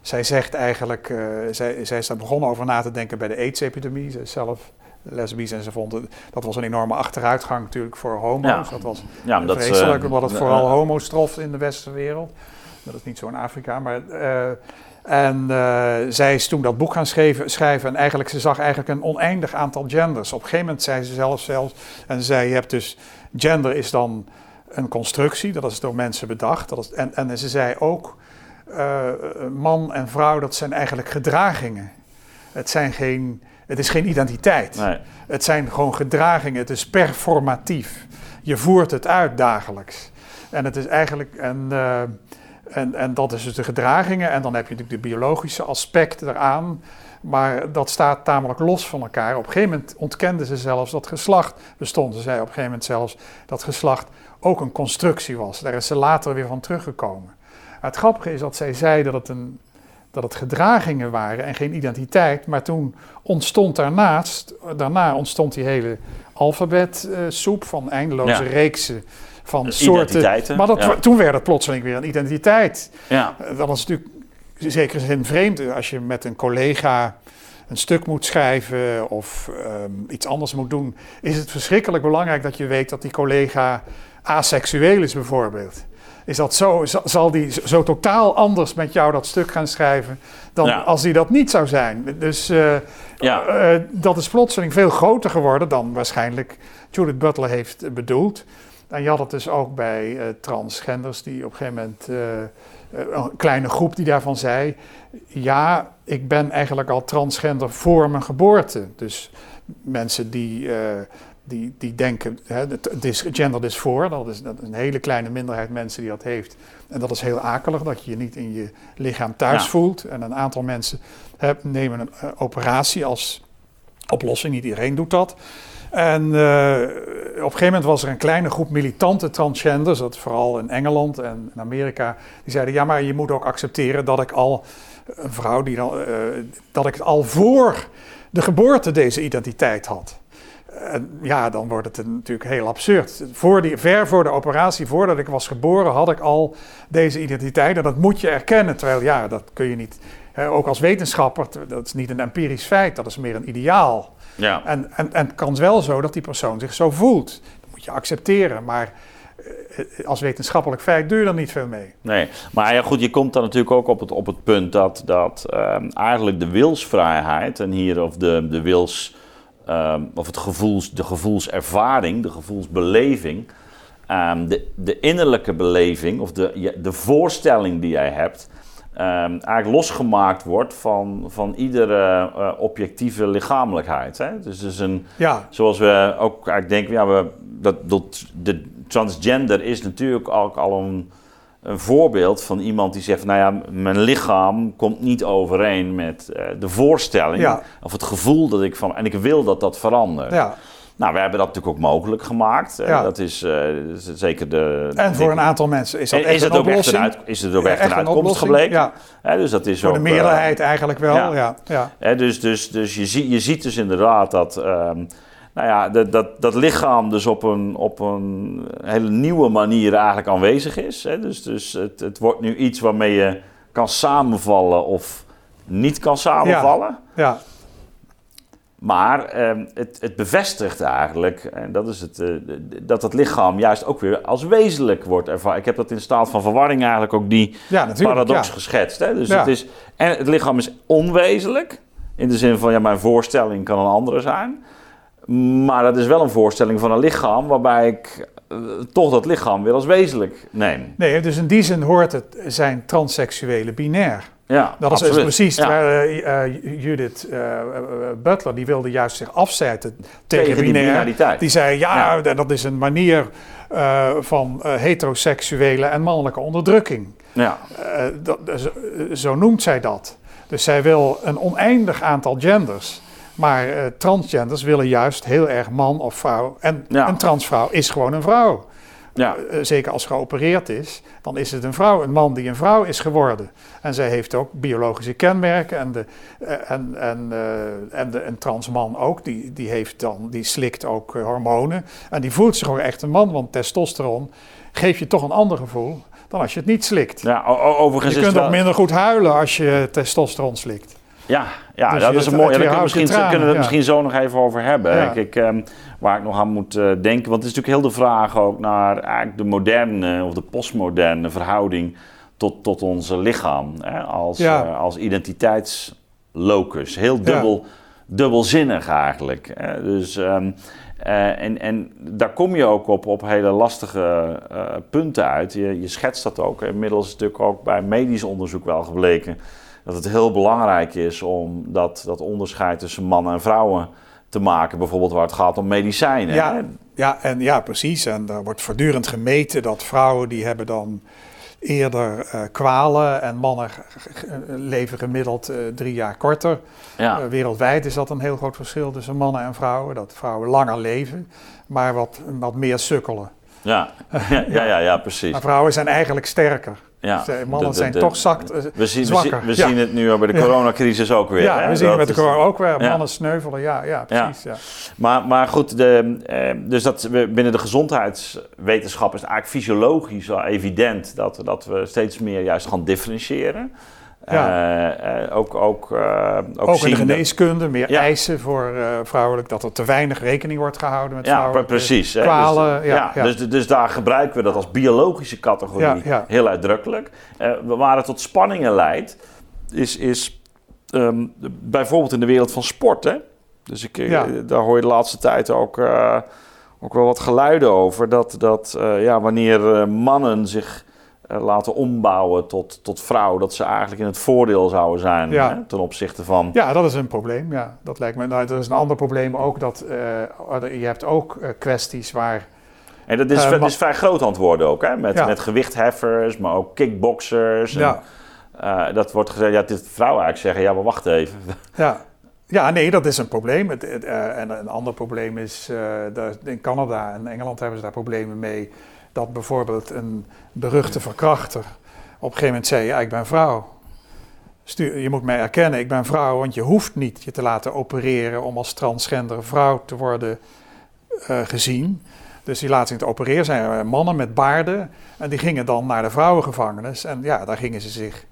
[SPEAKER 2] zij zegt eigenlijk, zij, zij is daar begonnen over na te denken bij de AIDS-epidemie. Zij is zelf lesbisch en ze vonden dat was een enorme achteruitgang natuurlijk voor homo's. Dat was ja, dat, vreselijk, omdat het vooral homo's trof in de westerse wereld. Dat is niet zo in Afrika, maar... Uh, en uh, zij is toen dat boek gaan schrijven, schrijven en eigenlijk, ze zag eigenlijk een oneindig aantal genders. Op een gegeven moment zei ze zelf zelfs, en zei, je hebt dus, gender is dan een constructie, dat is door mensen bedacht. Dat is, en, en ze zei ook, uh, man en vrouw, dat zijn eigenlijk gedragingen. Het zijn geen het is geen identiteit. Nee. Het zijn gewoon gedragingen. Het is performatief. Je voert het uit dagelijks. En het is eigenlijk. En, uh, En, en dat is dus de gedragingen. En dan heb je natuurlijk de biologische aspecten eraan. Maar dat staat tamelijk los van elkaar. Op een gegeven moment ontkenden ze zelfs dat geslacht bestond. Ze zei op een gegeven moment zelfs dat geslacht ook een constructie was. Daar is ze later weer van teruggekomen. Het grappige is dat zij zei dat het, een, dat het gedragingen waren en geen identiteit. Maar toen ontstond daarnaast, daarna ontstond die hele alfabetsoep van eindeloze
[SPEAKER 1] Ja.
[SPEAKER 2] reeksen van soorten.
[SPEAKER 1] Identiteiten,
[SPEAKER 2] Maar dat,
[SPEAKER 1] ja.
[SPEAKER 2] toen werd het plotseling weer een identiteit.
[SPEAKER 1] Ja,
[SPEAKER 2] Eh, Dat is natuurlijk in zekere zin vreemd als je met een collega een stuk moet schrijven of ehm, iets anders moet doen. Is het verschrikkelijk belangrijk dat je weet dat die collega aseksueel is bijvoorbeeld. Is dat zo, za- zal die zo, totaal anders met jou dat stuk gaan schrijven dan
[SPEAKER 1] Ja.
[SPEAKER 2] als die dat niet zou zijn? Dus eh,
[SPEAKER 1] Ja.
[SPEAKER 2] eh, dat is plotseling veel groter geworden dan waarschijnlijk Judith Butler heeft bedoeld. En je had het dus ook bij eh, transgenders die op een gegeven moment, een kleine groep die daarvan zei, ja, ik ben eigenlijk al transgender voor mijn geboorte. Dus mensen die, die, die denken, hè, het is gender dat is, dat is een hele kleine minderheid mensen die dat heeft. En dat is heel akelig, dat je je niet in je lichaam thuis
[SPEAKER 1] Ja.
[SPEAKER 2] voelt. En een aantal mensen hè, nemen een eh, operatie als oplossing, niet iedereen doet dat. En eh, op een gegeven moment was er een kleine groep militante transgenders, dat vooral in Engeland en in Amerika, die zeiden: ja, maar je moet ook accepteren dat ik al een vrouw die dan, eh, dat ik al voor de geboorte deze identiteit had. En ja, dan wordt het natuurlijk heel absurd. Voor die, ver voor de operatie, voordat ik was geboren, had ik al deze identiteit. En dat moet je erkennen. Terwijl, ja, dat kun je niet. Hè, ook als wetenschapper, dat is niet een empirisch feit, dat is meer een ideaal.
[SPEAKER 1] ja.
[SPEAKER 2] En, en, en het kan wel zo dat die persoon zich zo voelt. Dat moet je accepteren. Maar eh, als wetenschappelijk feit doe je er niet veel mee.
[SPEAKER 1] Nee, maar ja, goed, je komt dan natuurlijk ook op het, op het punt dat, dat ehm, eigenlijk de wilsvrijheid en hier of de, de wils, ehm, of het gevoels, de gevoelservaring, de gevoelsbeleving, ehm, de, de innerlijke beleving of de, de voorstelling die jij hebt, ehm, eigenlijk losgemaakt wordt van, van iedere eh, objectieve lichamelijkheid. Hè? Dus, dus een,
[SPEAKER 2] Ja,
[SPEAKER 1] Zoals we ook eigenlijk denken, ja, we, dat, dat, de transgender is natuurlijk ook al een, een voorbeeld van iemand die zegt, nou ja, mijn lichaam komt niet overeen met eh, de voorstelling
[SPEAKER 2] Ja.
[SPEAKER 1] of het gevoel dat ik van, en ik wil dat dat verandert.
[SPEAKER 2] ja.
[SPEAKER 1] Nou, we hebben dat natuurlijk ook mogelijk gemaakt. Eh,
[SPEAKER 2] Ja.
[SPEAKER 1] Dat is eh, zeker de.
[SPEAKER 2] En voor een aantal mensen is dat echt
[SPEAKER 1] is
[SPEAKER 2] een
[SPEAKER 1] ook echt
[SPEAKER 2] oplossing.
[SPEAKER 1] een, uit, is het ook echt,
[SPEAKER 2] Echt
[SPEAKER 1] een uitkomst
[SPEAKER 2] oplossing,
[SPEAKER 1] gebleken?
[SPEAKER 2] Ja,
[SPEAKER 1] dus dat is
[SPEAKER 2] voor de
[SPEAKER 1] ook, eh,
[SPEAKER 2] meerderheid eigenlijk wel.
[SPEAKER 1] ja.
[SPEAKER 2] Ja.
[SPEAKER 1] Dus dus, dus je, zie, je ziet dus inderdaad dat, ehm, nou ja, dat, dat, dat lichaam dus op een, op een hele nieuwe manier eigenlijk aanwezig is. Hè. Dus, dus het, het wordt nu iets waarmee je kan samenvallen of niet kan samenvallen.
[SPEAKER 2] ja.
[SPEAKER 1] Maar ehm, het, het bevestigt eigenlijk, en dat is het, eh, dat het lichaam juist ook weer als wezenlijk wordt ervaren. Ik heb dat in staat van verwarring eigenlijk ook die
[SPEAKER 2] ja
[SPEAKER 1] paradox
[SPEAKER 2] ja.
[SPEAKER 1] geschetst. Hè? Dus het, is, en het lichaam is onwezenlijk. In de zin van, ja, mijn voorstelling kan een andere zijn. Maar dat is wel een voorstelling van een lichaam waarbij ik eh, toch dat lichaam weer als wezenlijk neem.
[SPEAKER 2] Nee, dus in die zin hoort het zijn transseksuele binair.
[SPEAKER 1] Ja,
[SPEAKER 2] Dat is
[SPEAKER 1] absoluut.
[SPEAKER 2] precies,
[SPEAKER 1] Ja.
[SPEAKER 2] terwijl eh, eh, Judith Butler, die wilde juist zich afzetten tegen,
[SPEAKER 1] Tegen die
[SPEAKER 2] binair.
[SPEAKER 1] binariteit.
[SPEAKER 2] Die zei, ja, dat is een manier van heteroseksuele en mannelijke onderdrukking.
[SPEAKER 1] Ja,
[SPEAKER 2] dat, zo, zo noemt zij dat. Dus zij wil een oneindig aantal genders. Maar eh, transgenders willen juist heel erg man of vrouw. En
[SPEAKER 1] Ja.
[SPEAKER 2] een transvrouw is gewoon een vrouw.
[SPEAKER 1] ja,
[SPEAKER 2] Eh, zeker als geopereerd is, dan is het een vrouw, een man die een vrouw is geworden. En zij heeft ook biologische kenmerken. En, de, eh, en, en, eh, en de, een transman ook, die, die, heeft dan, die slikt ook eh, hormonen. En die voelt zich ook echt een man, want testosteron geeft je toch een ander gevoel dan als je het niet slikt.
[SPEAKER 1] ja. overigens
[SPEAKER 2] Je kunt ook
[SPEAKER 1] wel-
[SPEAKER 2] minder goed huilen als je testosteron slikt.
[SPEAKER 1] Ja, ja
[SPEAKER 2] Dus
[SPEAKER 1] dat is een
[SPEAKER 2] het-
[SPEAKER 1] mooi. Ja, daar misschien,
[SPEAKER 2] tranen,
[SPEAKER 1] kunnen we het
[SPEAKER 2] ja.
[SPEAKER 1] misschien zo nog even over hebben.
[SPEAKER 2] Ja.
[SPEAKER 1] Ehm, waar ik nog aan moet eh, denken. Want het is natuurlijk heel de vraag ook naar eigenlijk de moderne of de postmoderne verhouding tot, tot ons lichaam. Hè, als, eh, als identiteitslocus. Heel dubbel, dubbelzinnig eigenlijk. Hè. Dus, ehm, eh, en, en daar kom je ook op, op hele lastige punten uit. Je, je schetst dat ook. Inmiddels is het natuurlijk ook bij medisch onderzoek wel gebleken dat het heel belangrijk is om dat, dat onderscheid tussen mannen en vrouwen te maken. Bijvoorbeeld waar het gaat om medicijnen.
[SPEAKER 2] Ja, ja, en ja, precies. En daar wordt voortdurend gemeten dat vrouwen die hebben dan eerder uh, kwalen en mannen leven gemiddeld uh, drie jaar korter. Ja. Uh, wereldwijd is dat een heel groot verschil tussen mannen en vrouwen. Dat vrouwen langer leven, maar wat, wat meer sukkelen.
[SPEAKER 1] Ja. Ja, ja, ja, ja, precies.
[SPEAKER 2] Maar vrouwen zijn eigenlijk sterker. Ja, mannen zijn toch zakt,
[SPEAKER 1] we zien, zwakker. We, zien, het nu bij de coronacrisis ook weer.
[SPEAKER 2] Ja, we zien het met de corona ook weer. Mannen sneuvelen, ja, ja precies. Ja.
[SPEAKER 1] Maar, maar goed, de, eh, dus dat we, binnen de gezondheidswetenschap is het eigenlijk fysiologisch wel evident dat, dat we steeds meer juist gaan differentiëren. Ja. Uh, ook ook, uh,
[SPEAKER 2] ook, ook in de geneeskunde, meer eisen voor uh, vrouwelijk, dat er te weinig rekening wordt gehouden met ja,
[SPEAKER 1] precies.
[SPEAKER 2] Kwalen.
[SPEAKER 1] Dus, ja, Dus, dus daar gebruiken we dat als biologische categorie heel uitdrukkelijk. waar het tot spanningen leidt, is, is um, bijvoorbeeld in de wereld van sport. Hè? Dus ik, daar hoor je de laatste tijd ook, ook wel wat geluiden over. Dat, dat ja, wanneer mannen zich laten ombouwen tot, tot vrouw, dat ze eigenlijk in het voordeel zouden zijn hè, ten opzichte van.
[SPEAKER 2] Ja, dat is een probleem. Ja, dat lijkt me. Nou, dat is een ander probleem ook. Dat uh, je hebt ook uh, kwesties waar.
[SPEAKER 1] En dat is, dat is vrij groot antwoorden ook, hè? Met, ja. met gewichtheffers, maar ook kickboxers. En, ja. dat wordt gezegd, ja, dit vrouwen eigenlijk zeggen, ja, maar wacht even.
[SPEAKER 2] Ja. Ja, nee, dat is een probleem. Het, en een ander probleem is, in Canada en Engeland hebben ze daar problemen mee dat bijvoorbeeld een beruchte verkrachter op een gegeven moment zei: ja, ik ben vrouw. Stuur, je moet mij erkennen, ik ben vrouw, want je hoeft niet je te laten opereren om als transgender vrouw te worden uh, gezien. Dus die laten te opereren zijn mannen met baarden. En die gingen dan naar de vrouwengevangenis. En ja, daar gingen ze zich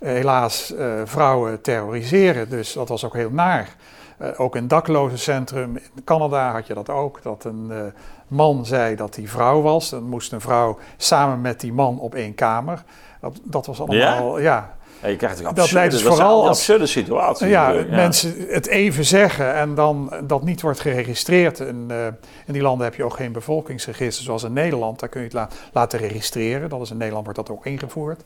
[SPEAKER 2] uh, helaas vrouwen terroriseren. Dus dat was ook heel naar. ook in daklozencentrum in Canada had je dat ook. Dat een man zei dat hij vrouw was. Dan moest een vrouw samen met die man op één kamer. Dat, dat was allemaal, ja.
[SPEAKER 1] ja. je krijgt absurde, dat leidt dus vooral een absurde situatie.
[SPEAKER 2] Ja, ja, mensen het even zeggen en dan dat niet wordt geregistreerd. In, uh, in die landen heb je ook geen bevolkingsregister zoals in Nederland. Daar kun je het la laten registreren. Dat is in Nederland wordt dat ook ingevoerd.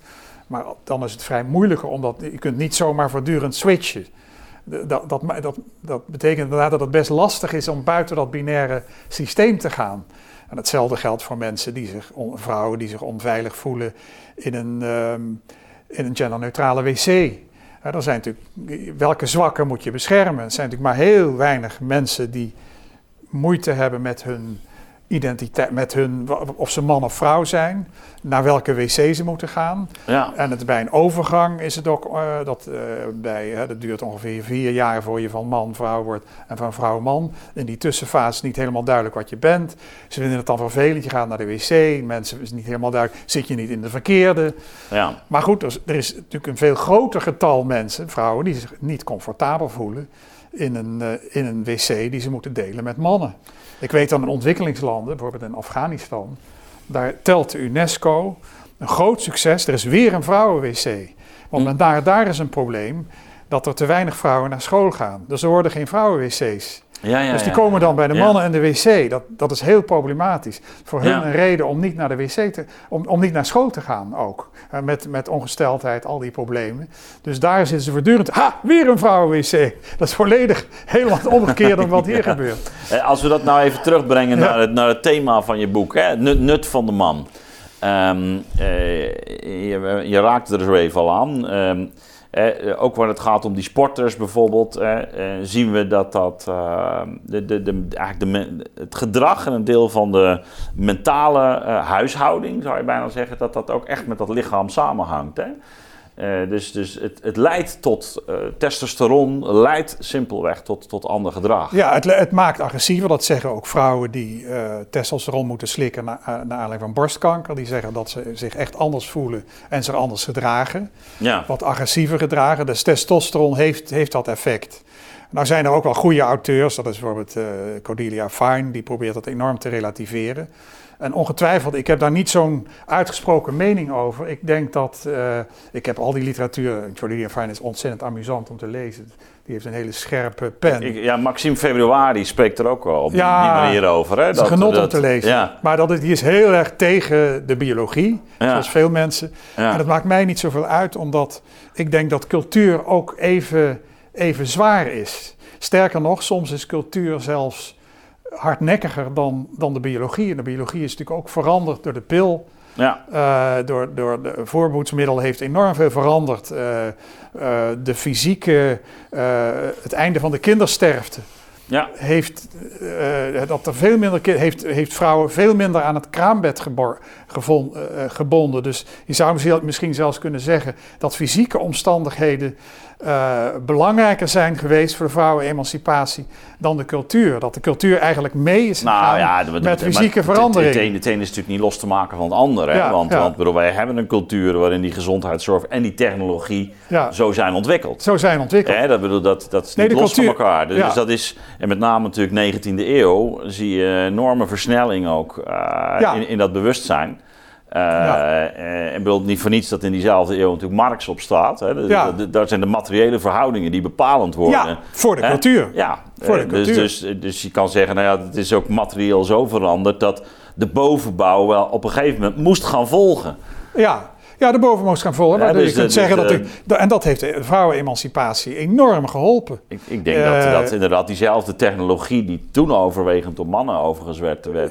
[SPEAKER 2] Maar dan is het vrij moeilijker, omdat je kunt niet zomaar voortdurend switchen dat, dat, dat, betekent inderdaad dat het best lastig is om buiten dat binaire systeem te gaan. En hetzelfde geldt voor mensen die zich, vrouwen die zich onveilig voelen in een, um, in een genderneutrale wc. Er zijn natuurlijk, welke zwakken moet je beschermen? Er zijn natuurlijk maar heel weinig mensen die moeite hebben met hun identiteit, met hun, of ze man of vrouw zijn, naar welke wc ze moeten gaan. Ja. En het, bij een overgang is het ook, uh, dat, uh, bij, dat duurt ongeveer vier jaar voor je van man vrouw wordt en van vrouw man. In die tussenfase is niet helemaal duidelijk wat je bent. Ze vinden het dan vervelend, je gaat naar de wc, mensen is niet helemaal duidelijk, zit je niet in de verkeerde. Ja. Maar goed, er, er is natuurlijk een veel groter getal mensen, vrouwen, die zich niet comfortabel voelen in een, uh, in een wc die ze moeten delen met mannen. Ik weet dan in ontwikkelingslanden, bijvoorbeeld in Afghanistan, daar telt de UNESCO een groot succes. Er is weer een vrouwen-wc. Want hm. daar, daar is een probleem dat er te weinig vrouwen naar school gaan. Dus er worden geen vrouwen-wc's. Ja, ja, dus die komen dan bij de mannen en de wc. Dat, dat is heel problematisch. Voor hun een reden om niet naar de wc te, om, om niet naar school te gaan ook. Uh, met, met ongesteldheid, al die problemen. Dus daar zitten ze voortdurend. Ha, weer een vrouwen-wc. Dat is volledig helemaal het omgekeerde dan wat hier gebeurt.
[SPEAKER 1] Eh, als we dat nou even terugbrengen naar, het, naar het thema van je boek, hè? Nut, nut van de man. Um, uh, je, je raakte er zo even al aan. Um, eh, ook wanneer het gaat om die sporters bijvoorbeeld, eh, zien we dat, dat uh, de, de, de, eigenlijk de, het gedrag en een deel van de mentale huishouding, zou je bijna zeggen, dat dat ook echt met dat lichaam samenhangt. Hè? Uh, dus dus het, het leidt tot uh, testosteron, leidt simpelweg tot, tot ander gedrag.
[SPEAKER 2] Ja, het, het maakt agressiever. Dat zeggen ook vrouwen die uh, testosteron moeten slikken na, naar aanleiding van borstkanker. Die zeggen dat ze zich echt anders voelen en zich anders gedragen. Ja. Wat agressiever gedragen. Dus testosteron heeft, heeft dat effect. Nou zijn er ook wel goede auteurs. Dat is bijvoorbeeld Cordelia Fine. Die probeert dat enorm te relativeren. En ongetwijfeld, ik heb daar niet zo'n uitgesproken mening over. Ik denk dat, uh, ik heb al die literatuur, Cordelia Fine is ontzettend amusant om te lezen. Die heeft een hele scherpe pen.
[SPEAKER 1] Ik, ja, Maxime Februari spreekt er ook wel op die manier over. Hè?
[SPEAKER 2] Dat, is genot om te lezen. Ja. Maar dat, die is heel erg tegen de biologie, zoals veel mensen. En dat maakt mij niet zoveel uit, omdat ik denk dat cultuur ook even, even zwaar is. Sterker nog, soms is cultuur zelfs hardnekkiger dan, dan de biologie. En de biologie is natuurlijk ook veranderd door de pil.
[SPEAKER 1] Ja.
[SPEAKER 2] Uh, door, door de voorboedsmiddelen heeft enorm veel veranderd. Uh, de fysieke, het einde van de kindersterfte.
[SPEAKER 1] Ja.
[SPEAKER 2] Heeft, dat er veel minder heeft, heeft vrouwen veel minder aan het kraambed gebonden. Dus je zou misschien zelfs kunnen zeggen dat fysieke omstandigheden uh, belangrijker zijn geweest voor de vrouwenemancipatie dan de cultuur. Dat de cultuur eigenlijk mee is nou, ja, met fysieke verandering.
[SPEAKER 1] Het, het, ene is natuurlijk niet los te maken van het andere. Ja, want, want bedoel, wij hebben een cultuur waarin die gezondheidszorg en die technologie zo zijn ontwikkeld.
[SPEAKER 2] Zo zijn ontwikkeld.
[SPEAKER 1] Hè, dat, bedoel, dat, dat is niet los cultuur, van elkaar. Dus, dus, dat is, en met name natuurlijk 19e eeuw zie je enorme versnelling ook uh, in, in dat bewustzijn. En bedoel niet voor niets dat in diezelfde eeuw natuurlijk Marx op staat. Hè. Ja. Daar zijn de materiële verhoudingen die bepalend worden.
[SPEAKER 2] Ja, voor de cultuur.
[SPEAKER 1] Ja, voor de dus, cultuur. Dus, dus je kan zeggen, nou ja, het is ook materieel zo veranderd dat de bovenbouw wel op een gegeven moment moest gaan volgen.
[SPEAKER 2] Ja, ja, de bovenmoest gaan volgen. Ja, dus je kunt zeggen dat, de, en dat heeft de vrouwenemancipatie enorm geholpen.
[SPEAKER 1] Ik, ik denk dat, dat eh, inderdaad diezelfde technologie die toen overwegend door mannen overigens werd, werd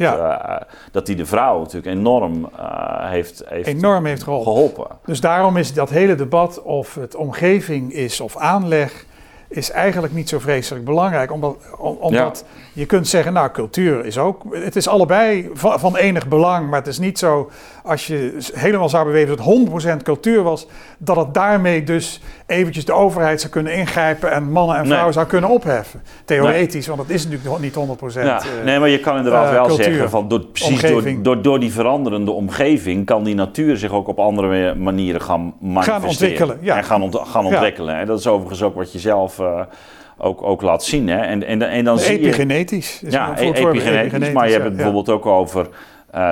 [SPEAKER 1] dat die de vrouw natuurlijk enorm, heeft, heeft,
[SPEAKER 2] enorm heeft geholpen.
[SPEAKER 1] geholpen.
[SPEAKER 2] Dus daarom is dat hele debat of het omgeving is of aanleg is eigenlijk niet zo vreselijk belangrijk. Omdat, omdat je kunt zeggen, nou, cultuur is ook. Het is allebei van, van, enig belang. Maar het is niet zo, als je helemaal zou bewezen dat het 100% cultuur was, dat het daarmee dus eventjes de overheid zou kunnen ingrijpen en mannen en vrouwen zou kunnen opheffen. Theoretisch, want dat is natuurlijk niet 100%. Ja.
[SPEAKER 1] Uh, nee, maar je kan inderdaad uh, wel cultuur, zeggen, van door, precies door, door, door, die veranderende omgeving kan die natuur zich ook op andere manieren gaan manifesteren.
[SPEAKER 2] Gaan ontwikkelen, ja.
[SPEAKER 1] En gaan, ont gaan ontwikkelen. En dat is overigens ook wat je zelf uh, ook, ook laat zien. Hè? En, en, en dan zie
[SPEAKER 2] epigenetisch.
[SPEAKER 1] Je, ja, e epigenetisch, epigenetisch, maar je hebt het bijvoorbeeld ook over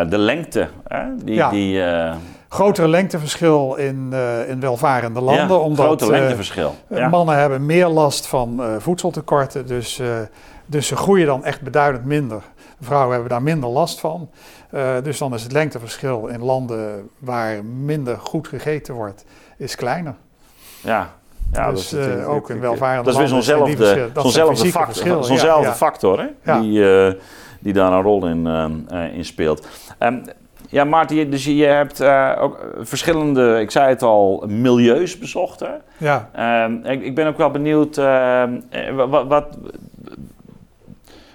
[SPEAKER 1] de lengte. Hè? Die,
[SPEAKER 2] ja.
[SPEAKER 1] die, uh,
[SPEAKER 2] Grotere lengteverschil in, uh, in welvarende landen.
[SPEAKER 1] Ja, omdat, lengteverschil.
[SPEAKER 2] Ja. Mannen hebben meer last van voedseltekorten, dus, dus ze groeien dan echt beduidend minder. Vrouwen hebben daar minder last van. dus dan is het lengteverschil in landen waar minder goed gegeten wordt, is kleiner.
[SPEAKER 1] Ja, ja,
[SPEAKER 2] dus dat is ook in welvarende
[SPEAKER 1] Dat is weer zo'nzelfde zo'nzelfde factor, zo'nzelfde ja, factor hè? Die, die daar een rol in, uh, in speelt. Um, ja, Maarten, dus je hebt ook verschillende, ik zei het al, milieus bezocht. Hè?
[SPEAKER 2] Ja.
[SPEAKER 1] Um, ik, ik, ben ook wel benieuwd, wat, wat,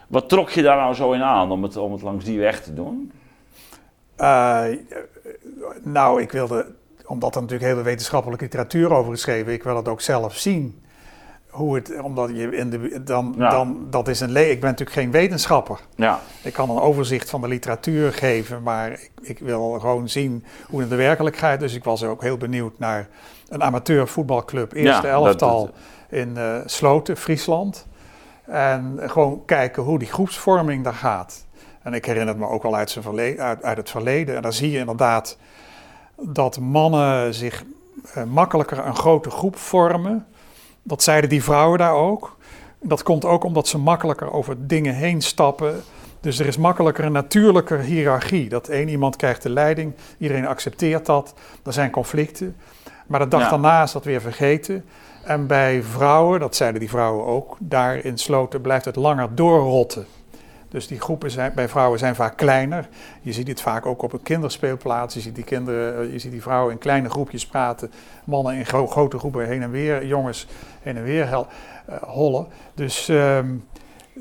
[SPEAKER 1] wat, trok je daar nou zo in aan om het, om het langs die weg te doen?
[SPEAKER 2] nou, ik wilde omdat er natuurlijk hele wetenschappelijke literatuur over geschreven ik wil het ook zelf zien. Hoe het, omdat je in de, dan, dan, dat is een le ik ben natuurlijk geen wetenschapper.
[SPEAKER 1] Ja.
[SPEAKER 2] Ik kan een overzicht van de literatuur geven, maar ik, ik wil gewoon zien hoe het in de werkelijkheid. Dus ik was ook heel benieuwd naar een amateur voetbalclub, eerste elftal in uh, Sloten, Friesland. En gewoon kijken hoe die groepsvorming daar gaat. En ik herinner het me ook al uit, zijn uit, uit het verleden. En daar zie je inderdaad dat mannen zich uh, makkelijker een grote groep vormen. Dat zeiden die vrouwen daar ook. Dat komt ook omdat ze makkelijker over dingen heen stappen. Dus er is makkelijker een natuurlijke hiërarchie. Dat één iemand krijgt de leiding, iedereen accepteert dat. Er zijn conflicten. Maar de dag ja. daarna is dat weer vergeten. En bij vrouwen, dat zeiden die vrouwen ook, daar in Sloten blijft het langer doorrotten. Dus die groepen zijn, bij vrouwen zijn vaak kleiner. Je ziet het vaak ook op een kinderspeelplaats. Je ziet die, kinderen, eh, je ziet die vrouwen in kleine groepjes praten. Mannen in gro grote groepen heen en weer. Jongens heen en weer uh, hollen. Dus um,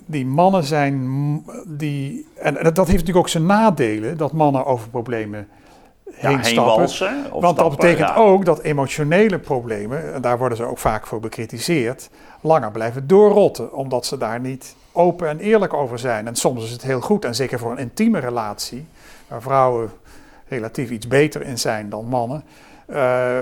[SPEAKER 2] die mannen zijn... Die, en dat, heeft natuurlijk ook zijn nadelen. Dat mannen over problemen heen ja, stappen.
[SPEAKER 1] Walsen,
[SPEAKER 2] Want stappen, dat betekent ja. ook dat emotionele problemen... en daar worden ze ook vaak voor bekritiseerd... langer blijven doorrotten. Omdat ze daar niet open en eerlijk over zijn. En soms is het heel goed, en zeker voor een intieme relatie, waar vrouwen relatief iets beter in zijn dan mannen, uh,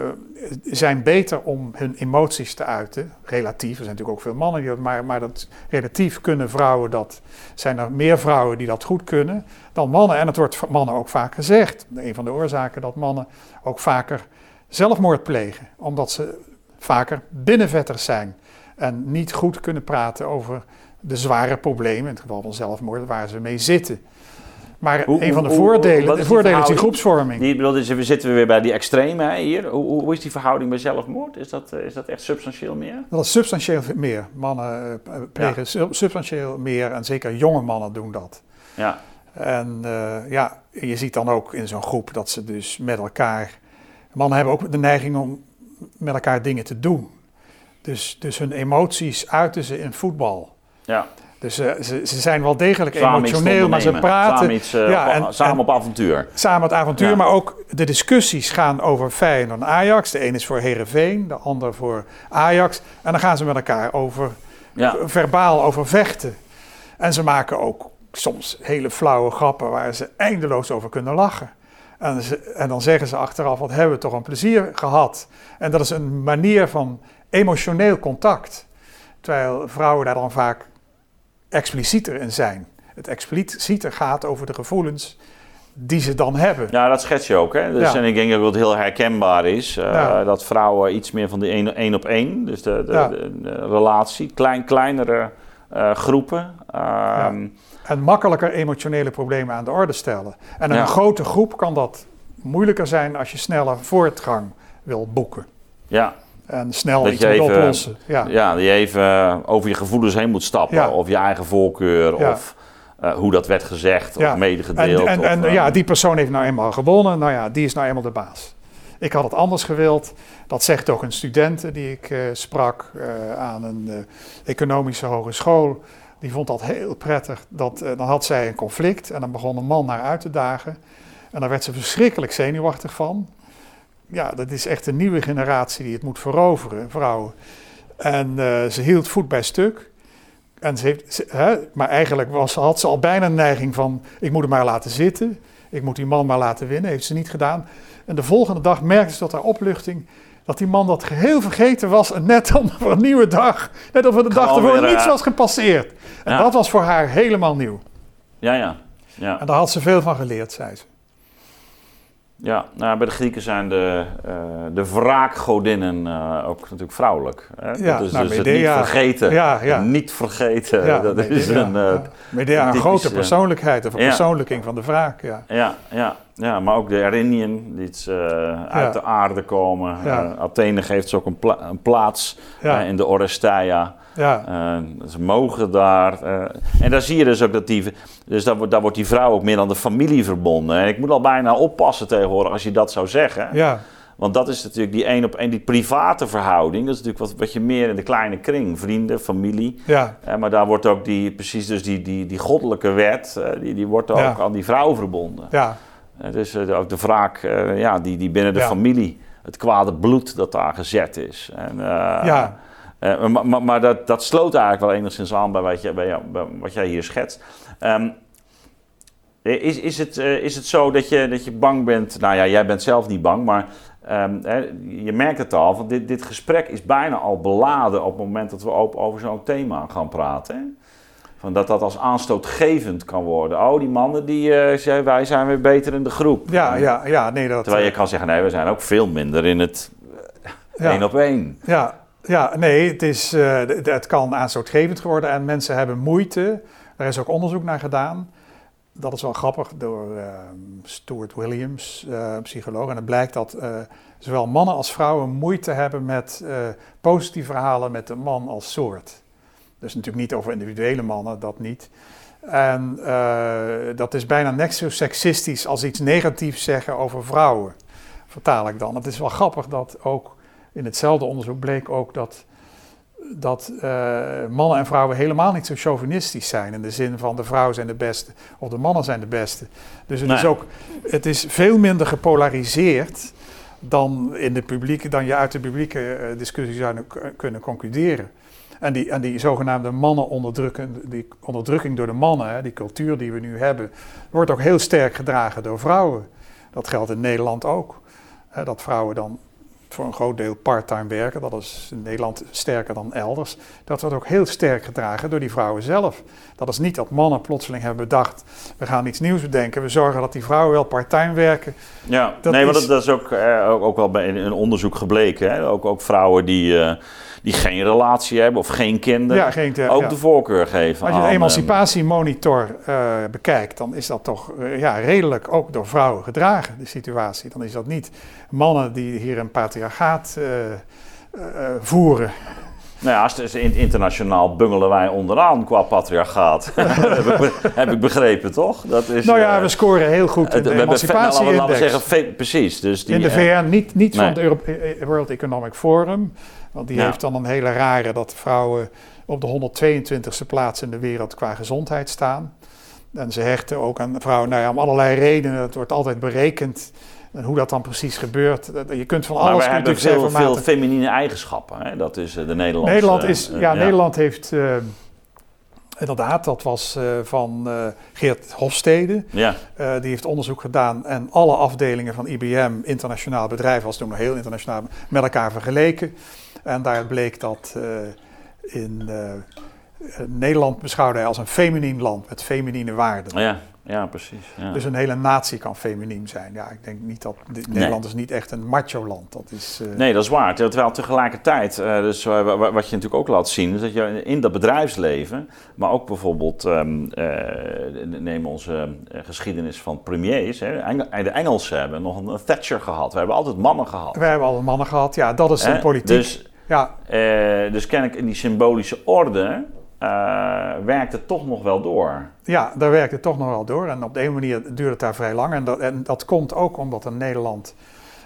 [SPEAKER 2] zijn beter om hun emoties te uiten. Relatief, er zijn natuurlijk ook veel mannen die dat, maar, maar dat relatief kunnen vrouwen dat, zijn er meer vrouwen die dat goed kunnen dan mannen. En het wordt mannen ook vaak gezegd. Een van de oorzaken dat mannen ook vaker zelfmoord plegen, omdat ze vaker binnenvetters zijn en niet goed kunnen praten over de zware problemen, in het geval van zelfmoord, waar ze mee zitten. Maar hoe, een van de hoe, voordelen, de voordelen is die groepsvorming.
[SPEAKER 1] Die, bedoel, dus we zitten weer bij die extreme hè, hier. Hoe, hoe, is die verhouding bij zelfmoord? Is dat, is dat echt substantieel meer?
[SPEAKER 2] Dat is substantieel meer. Mannen plegen ja. substantieel meer en zeker jonge mannen doen dat.
[SPEAKER 1] Ja.
[SPEAKER 2] En ja, je ziet dan ook in zo'n groep dat ze dus met elkaar. Mannen hebben ook de neiging om met elkaar dingen te doen. Dus, dus hun emoties uiten ze in voetbal.
[SPEAKER 1] Ja.
[SPEAKER 2] Dus uh, ze, ze zijn wel degelijk emotioneel, maar ze praten.
[SPEAKER 1] Samen, iets, uh, ja, en, samen op avontuur.
[SPEAKER 2] Samen het avontuur, ja. maar ook de discussies gaan over Feyenoord en Ajax. De een is voor Herenveen, de ander voor Ajax. En dan gaan ze met elkaar over ja. verbaal over vechten. En ze maken ook soms hele flauwe grappen waar ze eindeloos over kunnen lachen. En, ze, en dan zeggen ze achteraf: wat hebben we toch een plezier gehad. En dat is een manier van emotioneel contact. Terwijl vrouwen daar dan vaak explicieter in zijn. Het explicieter gaat over de gevoelens die ze dan hebben.
[SPEAKER 1] Ja, dat schets je ook. Hè? Dus, En ik denk dat het heel herkenbaar is. Uh, Dat vrouwen iets meer van die één op één, dus de, de, de, relatie, klein, kleinere uh, groepen.
[SPEAKER 2] Uh, en makkelijker emotionele problemen aan de orde stellen. En een grote groep kan dat moeilijker zijn als je sneller voortgang wil boeken.
[SPEAKER 1] Ja,
[SPEAKER 2] en snel dat iets moet oplossen.
[SPEAKER 1] Ja. ja, je even over je gevoelens heen moet stappen. Of je eigen voorkeur. Of uh, hoe dat werd gezegd of medegedeeld.
[SPEAKER 2] En, en,
[SPEAKER 1] of,
[SPEAKER 2] en ja, die persoon heeft nou eenmaal gewonnen. Nou ja, die is nou eenmaal de baas. Ik had het anders gewild. Dat zegt ook een student die ik uh, sprak aan een economische hogeschool. Die vond dat heel prettig. Dat, dan had zij een conflict en dan begon een man naar uit te dagen. En daar werd ze verschrikkelijk zenuwachtig van ja, dat is echt een nieuwe generatie die het moet veroveren, vrouwen. En uh, ze hield voet bij stuk. En ze heeft, hè, maar eigenlijk was, had ze al bijna een neiging van: ik moet hem maar laten zitten. Ik moet die man maar laten winnen. Heeft ze niet gedaan. En de volgende dag merkte ze dat haar opluchting. Dat die man dat geheel vergeten was. En net dan voor een nieuwe dag. Net of er de dag ervoor niets was gepasseerd. En dat was voor haar helemaal nieuw.
[SPEAKER 1] Ja, ja, ja.
[SPEAKER 2] En daar had ze veel van geleerd, zei ze.
[SPEAKER 1] Ja, nou, bij de Grieken zijn de, uh, de wraakgodinnen uh, ook natuurlijk vrouwelijk. Hè?
[SPEAKER 2] Ja,
[SPEAKER 1] dat is
[SPEAKER 2] nou,
[SPEAKER 1] dus
[SPEAKER 2] Medea,
[SPEAKER 1] niet vergeten.
[SPEAKER 2] Ja, ja.
[SPEAKER 1] Niet vergeten. Dat
[SPEAKER 2] Medea,
[SPEAKER 1] is een, uh,
[SPEAKER 2] Medea, een grote persoonlijkheid, of een verpersoonlijking van de wraak. Ja,
[SPEAKER 1] ja, ja, ja maar ook de Erinien, die iets, uit de aarde komen. Athene geeft ze ook een, pla een plaats in de Oresteia.
[SPEAKER 2] Ja.
[SPEAKER 1] Uh, ze mogen daar. Uh, en daar zie je dus ook dat die. Dus daar, daar wordt die vrouw ook meer aan de familie verbonden. En ik moet al bijna oppassen tegenwoordig als je dat zou zeggen.
[SPEAKER 2] Ja.
[SPEAKER 1] Want dat is natuurlijk die één op één, die private verhouding. Dat is natuurlijk wat, wat je meer in de kleine kring, vrienden, familie.
[SPEAKER 2] Ja.
[SPEAKER 1] Uh, maar daar wordt ook die, precies dus die, die, die goddelijke wet, die, die wordt ook ja. aan die vrouw verbonden.
[SPEAKER 2] Ja.
[SPEAKER 1] dus ook de wraak, ja, die, die binnen de ja. familie, het kwade bloed dat daar gezet is. En,
[SPEAKER 2] ja.
[SPEAKER 1] Uh, maar, maar, maar dat, dat, sloot eigenlijk wel enigszins aan bij wat, je, bij jou, bij wat jij hier schetst. Um, is, is, het, uh, is het zo dat je, dat je bang bent? Nou ja, jij bent zelf niet bang, maar um, hè, je merkt het al. Want dit, dit gesprek is bijna al beladen op het moment dat we op, over zo'n thema gaan praten. Hè? Van dat dat als aanstootgevend kan worden. Oh, die mannen die uh, zeggen wij zijn weer beter in de groep.
[SPEAKER 2] Ja, ja, ja. Nee, dat,
[SPEAKER 1] Terwijl je kan zeggen, nee, we zijn ook veel minder in het één op één.
[SPEAKER 2] Ja, ja, nee, het, is, uh, het kan aanstootgevend worden en mensen hebben moeite. Er is ook onderzoek naar gedaan. Dat is wel grappig door uh, Stuart Williams, uh, psycholoog. En het blijkt dat zowel mannen als vrouwen moeite hebben met positieve verhalen met de man als soort. Dus natuurlijk niet over individuele mannen, dat niet. En dat is bijna net zo seksistisch als iets negatiefs zeggen over vrouwen. Vertaal ik dan. Het is wel grappig dat ook in hetzelfde onderzoek bleek ook dat, dat uh, mannen en vrouwen helemaal niet zo chauvinistisch zijn. In de zin van de vrouwen zijn de beste of de mannen zijn de beste. Dus het,
[SPEAKER 1] Nee.
[SPEAKER 2] is, ook, het is veel minder gepolariseerd dan, in de publieke, dan je uit de publieke eh, discussie zou kunnen concluderen. En die, en die zogenaamde mannen onderdrukken, die onderdrukking door de mannen, hè, die cultuur die we nu hebben, wordt ook heel sterk gedragen door vrouwen. Dat geldt in Nederland ook. Hè, dat vrouwen dan voor een groot deel parttime werken. Dat is in Nederland sterker dan elders. Dat wordt ook heel sterk gedragen door die vrouwen zelf. Dat is niet dat mannen plotseling hebben bedacht: we gaan iets nieuws bedenken. We zorgen dat die vrouwen wel parttime werken.
[SPEAKER 1] Ja,
[SPEAKER 2] Dat
[SPEAKER 1] nee, maar
[SPEAKER 2] is-
[SPEAKER 1] dat, dat is ook, eh, ook, ook wel bij een, een onderzoek gebleken. Hè? Ook, ook vrouwen die, eh, die geen relatie hebben of geen kinderen,
[SPEAKER 2] Ja, geen
[SPEAKER 1] ook de voorkeur geven
[SPEAKER 2] Als je de emancipatiemonitor eh, bekijkt, dan is dat toch eh, ja, redelijk ook door vrouwen gedragen, de situatie. Dan is dat niet mannen die hier een patriarchaat eh, voeren.
[SPEAKER 1] Nou ja, als het- internationaal bungelen wij onderaan qua patriarchaat. heb, ik, begrepen, toch? Dat is,
[SPEAKER 2] Nou ja, we scoren heel goed in de
[SPEAKER 1] nou,
[SPEAKER 2] emancipatie-index.
[SPEAKER 1] zeggen, fe- precies. Dus die,
[SPEAKER 2] In de VN, niet, niet
[SPEAKER 1] nee.
[SPEAKER 2] van het World Economic Forum. Want die
[SPEAKER 1] Ja.
[SPEAKER 2] heeft dan een hele rare dat vrouwen op de 122e plaats in de wereld qua gezondheid staan. En ze hechten ook aan vrouwen, nou ja, om allerlei redenen. Het wordt altijd berekend. En hoe dat dan precies gebeurt. Je kunt van
[SPEAKER 1] maar
[SPEAKER 2] alles
[SPEAKER 1] we
[SPEAKER 2] kun je
[SPEAKER 1] hebben veel, veel feminine eigenschappen. Hè? Dat is eh, de Nederlandse...
[SPEAKER 2] Nederland is,
[SPEAKER 1] eh,
[SPEAKER 2] ja, Nederland heeft eh, inderdaad, dat was van Geert Hofstede.
[SPEAKER 1] Ja,
[SPEAKER 2] die heeft onderzoek gedaan en alle afdelingen van IBM, internationaal bedrijf, was toen nog heel internationaal, met elkaar vergeleken. En daar bleek dat eh, in eh, Nederland beschouwde hij als een feminien land met feminine waarden.
[SPEAKER 1] ja, ja, precies. Ja.
[SPEAKER 2] Dus een hele natie kan feminien zijn. Ja, ik denk niet dat Nederland is niet echt een macho land. Dat is, eh,
[SPEAKER 1] Nee, dat is waar. Terwijl tegelijkertijd, dus, wa- wa- wat je natuurlijk ook laat zien, is dat je in dat bedrijfsleven, maar ook bijvoorbeeld, eh, neem onze geschiedenis van premiers, hè, Engel- de Engelsen hebben nog een Thatcher gehad. We hebben altijd mannen gehad.
[SPEAKER 2] Wij hebben al mannen gehad. Ja, dat is een politiek.
[SPEAKER 1] Dus,
[SPEAKER 2] ja,
[SPEAKER 1] eh, dus kennelijk in die symbolische orde eh, werkt het toch nog wel door.
[SPEAKER 2] Ja, daar werkt het toch nog wel door. En op de een manier duurt het daar vrij lang. En dat, en dat komt ook omdat in Nederland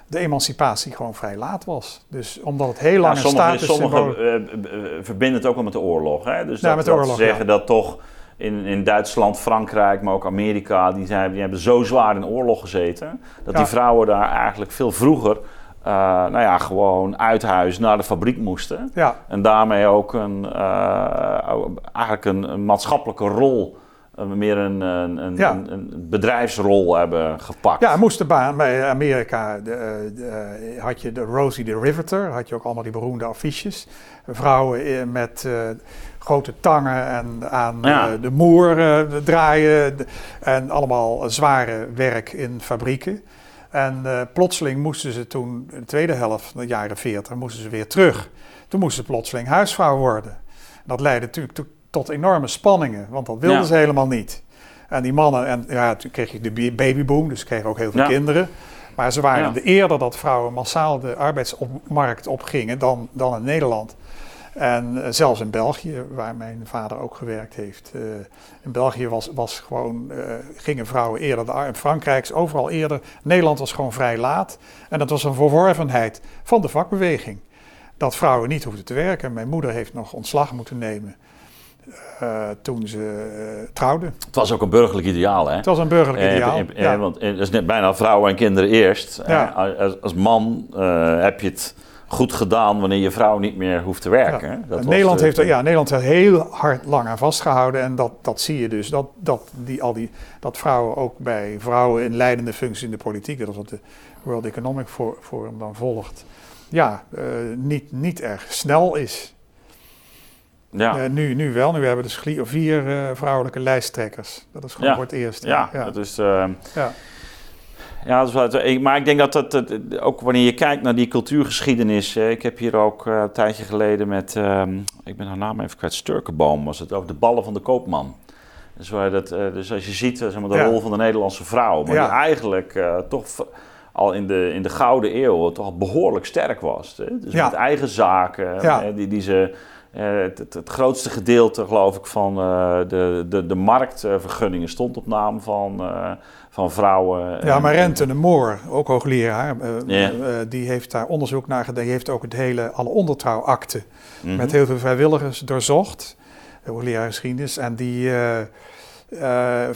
[SPEAKER 2] de emancipatie gewoon vrij laat was. Dus omdat het heel lang
[SPEAKER 1] Ja,
[SPEAKER 2] een
[SPEAKER 1] sommigen
[SPEAKER 2] status
[SPEAKER 1] sommigen, eh, verbinden het ook wel met de oorlog. Hè? Dus
[SPEAKER 2] Ja,
[SPEAKER 1] dat,
[SPEAKER 2] met de oorlog,
[SPEAKER 1] ze zeggen dat toch in, in Duitsland, Frankrijk, maar ook Amerika, die, zijn, die hebben zo zwaar in oorlog gezeten, dat die vrouwen daar eigenlijk veel vroeger, eh, nou ja, gewoon uit huis naar de fabriek moesten.
[SPEAKER 2] Ja,
[SPEAKER 1] En daarmee ook een, eh, eigenlijk een, een maatschappelijke rol, eh, meer een, een, een,
[SPEAKER 2] Ja.
[SPEAKER 1] een, een bedrijfsrol hebben gepakt.
[SPEAKER 2] ja moest de baan bij Amerika de, de, had je de Rosie the Riveter, had je ook allemaal die beroemde affiches. Vrouwen met grote tangen en aan
[SPEAKER 1] Ja.
[SPEAKER 2] de moer draaien de- en allemaal zware werk in fabrieken. En eh, plotseling moesten ze toen, in de tweede helft van de jaren 40, moesten ze weer terug. Toen moesten ze plotseling huisvrouw worden. Dat leidde natuurlijk to- tot enorme spanningen, want dat wilden
[SPEAKER 1] Ja.
[SPEAKER 2] ze helemaal niet. En die mannen, en ja, toen kreeg je de ba- babyboom, dus ze kregen ook heel veel
[SPEAKER 1] Ja.
[SPEAKER 2] kinderen. Maar ze waren
[SPEAKER 1] Ja.
[SPEAKER 2] de eerder dat vrouwen massaal de arbeidsmarkt opgingen dan, dan in Nederland. En eh, zelfs in België, waar mijn vader ook gewerkt heeft. eh, in België was, was gewoon, eh, gingen vrouwen eerder de in Frankrijk overal eerder. Nederland was gewoon vrij laat. En dat was een verworvenheid van de vakbeweging. Dat vrouwen niet hoefden te werken. Mijn moeder heeft nog ontslag moeten nemen toen ze eh, trouwde.
[SPEAKER 1] Het was ook een burgerlijk ideaal, hè?
[SPEAKER 2] Het was een burgerlijk
[SPEAKER 1] Eh,
[SPEAKER 2] ideaal.
[SPEAKER 1] eh, eh,
[SPEAKER 2] ja.
[SPEAKER 1] Want dat is net bijna vrouwen en kinderen eerst.
[SPEAKER 2] Ja.
[SPEAKER 1] Als, als man heb je het goed gedaan wanneer je vrouw niet meer hoeft te werken.
[SPEAKER 2] Ja.
[SPEAKER 1] Dat was
[SPEAKER 2] Nederland,
[SPEAKER 1] de-
[SPEAKER 2] heeft ja, Nederland heeft heel hard lang aan vastgehouden. En dat, dat zie je dus. Dat, dat, die, al die, dat vrouwen ook bij vrouwen in leidende functies in de politiek, dat is wat de World Economic For- Forum dan volgt, ja, eh, niet, niet erg snel is.
[SPEAKER 1] Ja,
[SPEAKER 2] Eh, nu, nu wel. Nu hebben we dus vier eh, vrouwelijke lijsttrekkers. Dat is gewoon
[SPEAKER 1] Ja.
[SPEAKER 2] voor het eerst.
[SPEAKER 1] ja,
[SPEAKER 2] ja.
[SPEAKER 1] dat is...
[SPEAKER 2] Ja.
[SPEAKER 1] Ja, dat is maar ik denk dat dat, dat- ook wanneer je kijkt naar die cultuurgeschiedenis. ik heb hier ook eh, een tijdje geleden met, ehm, ik ben haar naam even kwijt, Sturkenboom was het, over de ballen van de koopman. Dus, waar dat, eh, dus als je ziet eh, zeg maar, de
[SPEAKER 2] Ja.
[SPEAKER 1] rol van de Nederlandse vrouw, maar
[SPEAKER 2] Ja.
[SPEAKER 1] die eigenlijk toch al in de, in de Gouden Eeuw toch al behoorlijk sterk was. Hè? Dus
[SPEAKER 2] Ja.
[SPEAKER 1] met eigen zaken, die, die ze... eh, het, het, het grootste gedeelte, geloof ik, van eh, de, de, de marktvergunningen stond op naam van, eh, van vrouwen.
[SPEAKER 2] Ja, maar Rente de Moor, ook hoogleraar, die heeft daar onderzoek naar gedaan. Die heeft ook het hele, alle ondertrouwakten
[SPEAKER 1] Mhm.
[SPEAKER 2] met heel veel vrijwilligers doorzocht. Hoogleraar geschiedenis. En die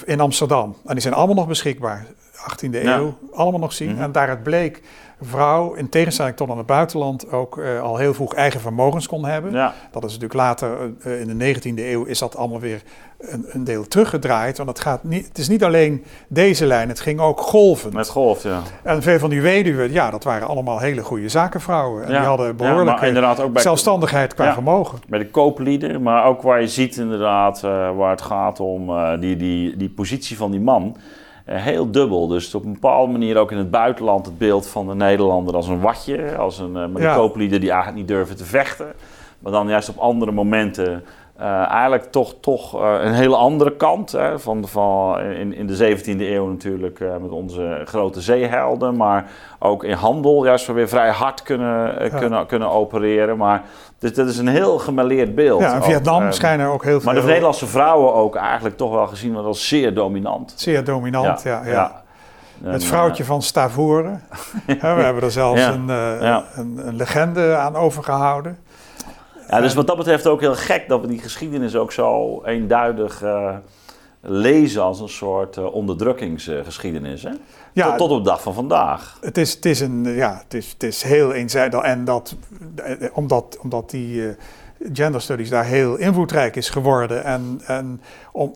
[SPEAKER 2] in Amsterdam. En die zijn allemaal nog beschikbaar. 18e
[SPEAKER 1] Ja.
[SPEAKER 2] eeuw, allemaal nog zien.
[SPEAKER 1] Mhm.
[SPEAKER 2] En daaruit bleek vrouw, in tegenstelling tot aan het buitenland, ook eh, al heel vroeg eigen vermogens kon hebben.
[SPEAKER 1] Ja,
[SPEAKER 2] Dat is natuurlijk later, eh, in de 19e eeuw, is dat allemaal weer een, een deel teruggedraaid. Want het, gaat niet, het is niet alleen deze lijn, het ging ook golvend.
[SPEAKER 1] met golf, ja.
[SPEAKER 2] En veel van die weduwen, ja, dat waren allemaal hele goede zakenvrouwen. En
[SPEAKER 1] ja.
[SPEAKER 2] die hadden behoorlijke
[SPEAKER 1] ook bij,
[SPEAKER 2] zelfstandigheid qua
[SPEAKER 1] Ja.
[SPEAKER 2] vermogen.
[SPEAKER 1] bij de kooplieden, maar ook waar je ziet inderdaad, eh, waar het gaat om die, die, die positie van die man. Eh, heel dubbel. Dus op een bepaalde manier ook in het buitenland het beeld van de Nederlander als een watje. Als een, eh, maar
[SPEAKER 2] Ja.
[SPEAKER 1] de kooplieden die eigenlijk niet durven te vechten. Maar dan juist op andere momenten eigenlijk toch, toch een hele andere kant. Hè, van, van in, in de 17e eeuw natuurlijk met onze grote zeehelden. Maar ook in handel juist weer vrij hard kunnen, kunnen, kunnen opereren. Maar dus dat is een heel gemaleerd beeld.
[SPEAKER 2] Ja, in Vietnam ook, schijnen ook heel veel...
[SPEAKER 1] Maar de Nederlandse vrouwen ook eigenlijk toch wel gezien als zeer dominant.
[SPEAKER 2] Zeer dominant, ja. ja, Het vrouwtje van Stavoren. we hebben er zelfs een, een, een legende aan overgehouden.
[SPEAKER 1] Ja, dus wat dat betreft ook heel gek dat we die geschiedenis ook zo eenduidig uh, lezen als een soort uh, onderdrukkingsgeschiedenis. Hè? Ja, tot, tot, op de dag van vandaag.
[SPEAKER 2] Het is, het is, een, ja, het is, het is heel eenzijdig. En dat, omdat, omdat die uh, gender studies daar heel invloedrijk is geworden. En, en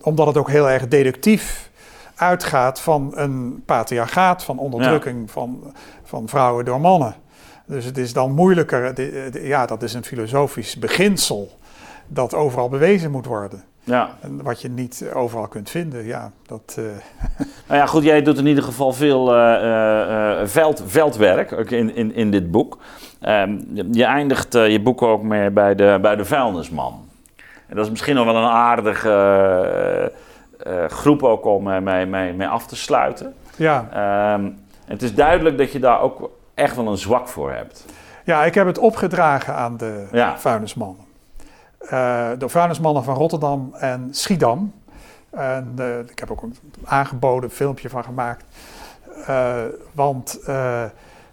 [SPEAKER 2] omdat het ook heel erg deductief uitgaat van een patriarchaat, van onderdrukking van, van vrouwen door mannen. Dus het is dan moeilijker, ja, dat is een filosofisch beginsel dat overal bewezen moet worden. Ja. En wat je niet overal kunt vinden, ja, dat... Uh...
[SPEAKER 1] Nou ja, goed, jij doet in ieder geval veel uh, veld, veldwerk in, in, in dit boek. Ehm, je eindigt je boek ook mee bij de, bij de vuilnisman. En dat is misschien nog wel een aardige groep ook om mee, mee, mee af te sluiten. Ja. Ehm, het is duidelijk dat je daar ook echt wel een zwak voor hebt.
[SPEAKER 2] Ja, ik heb het opgedragen aan de ja. vuilnismannen. Uh, de vuilnismannen van Rotterdam en Schiedam. En uh, ik heb ook een aangeboden filmpje van gemaakt. Uh, want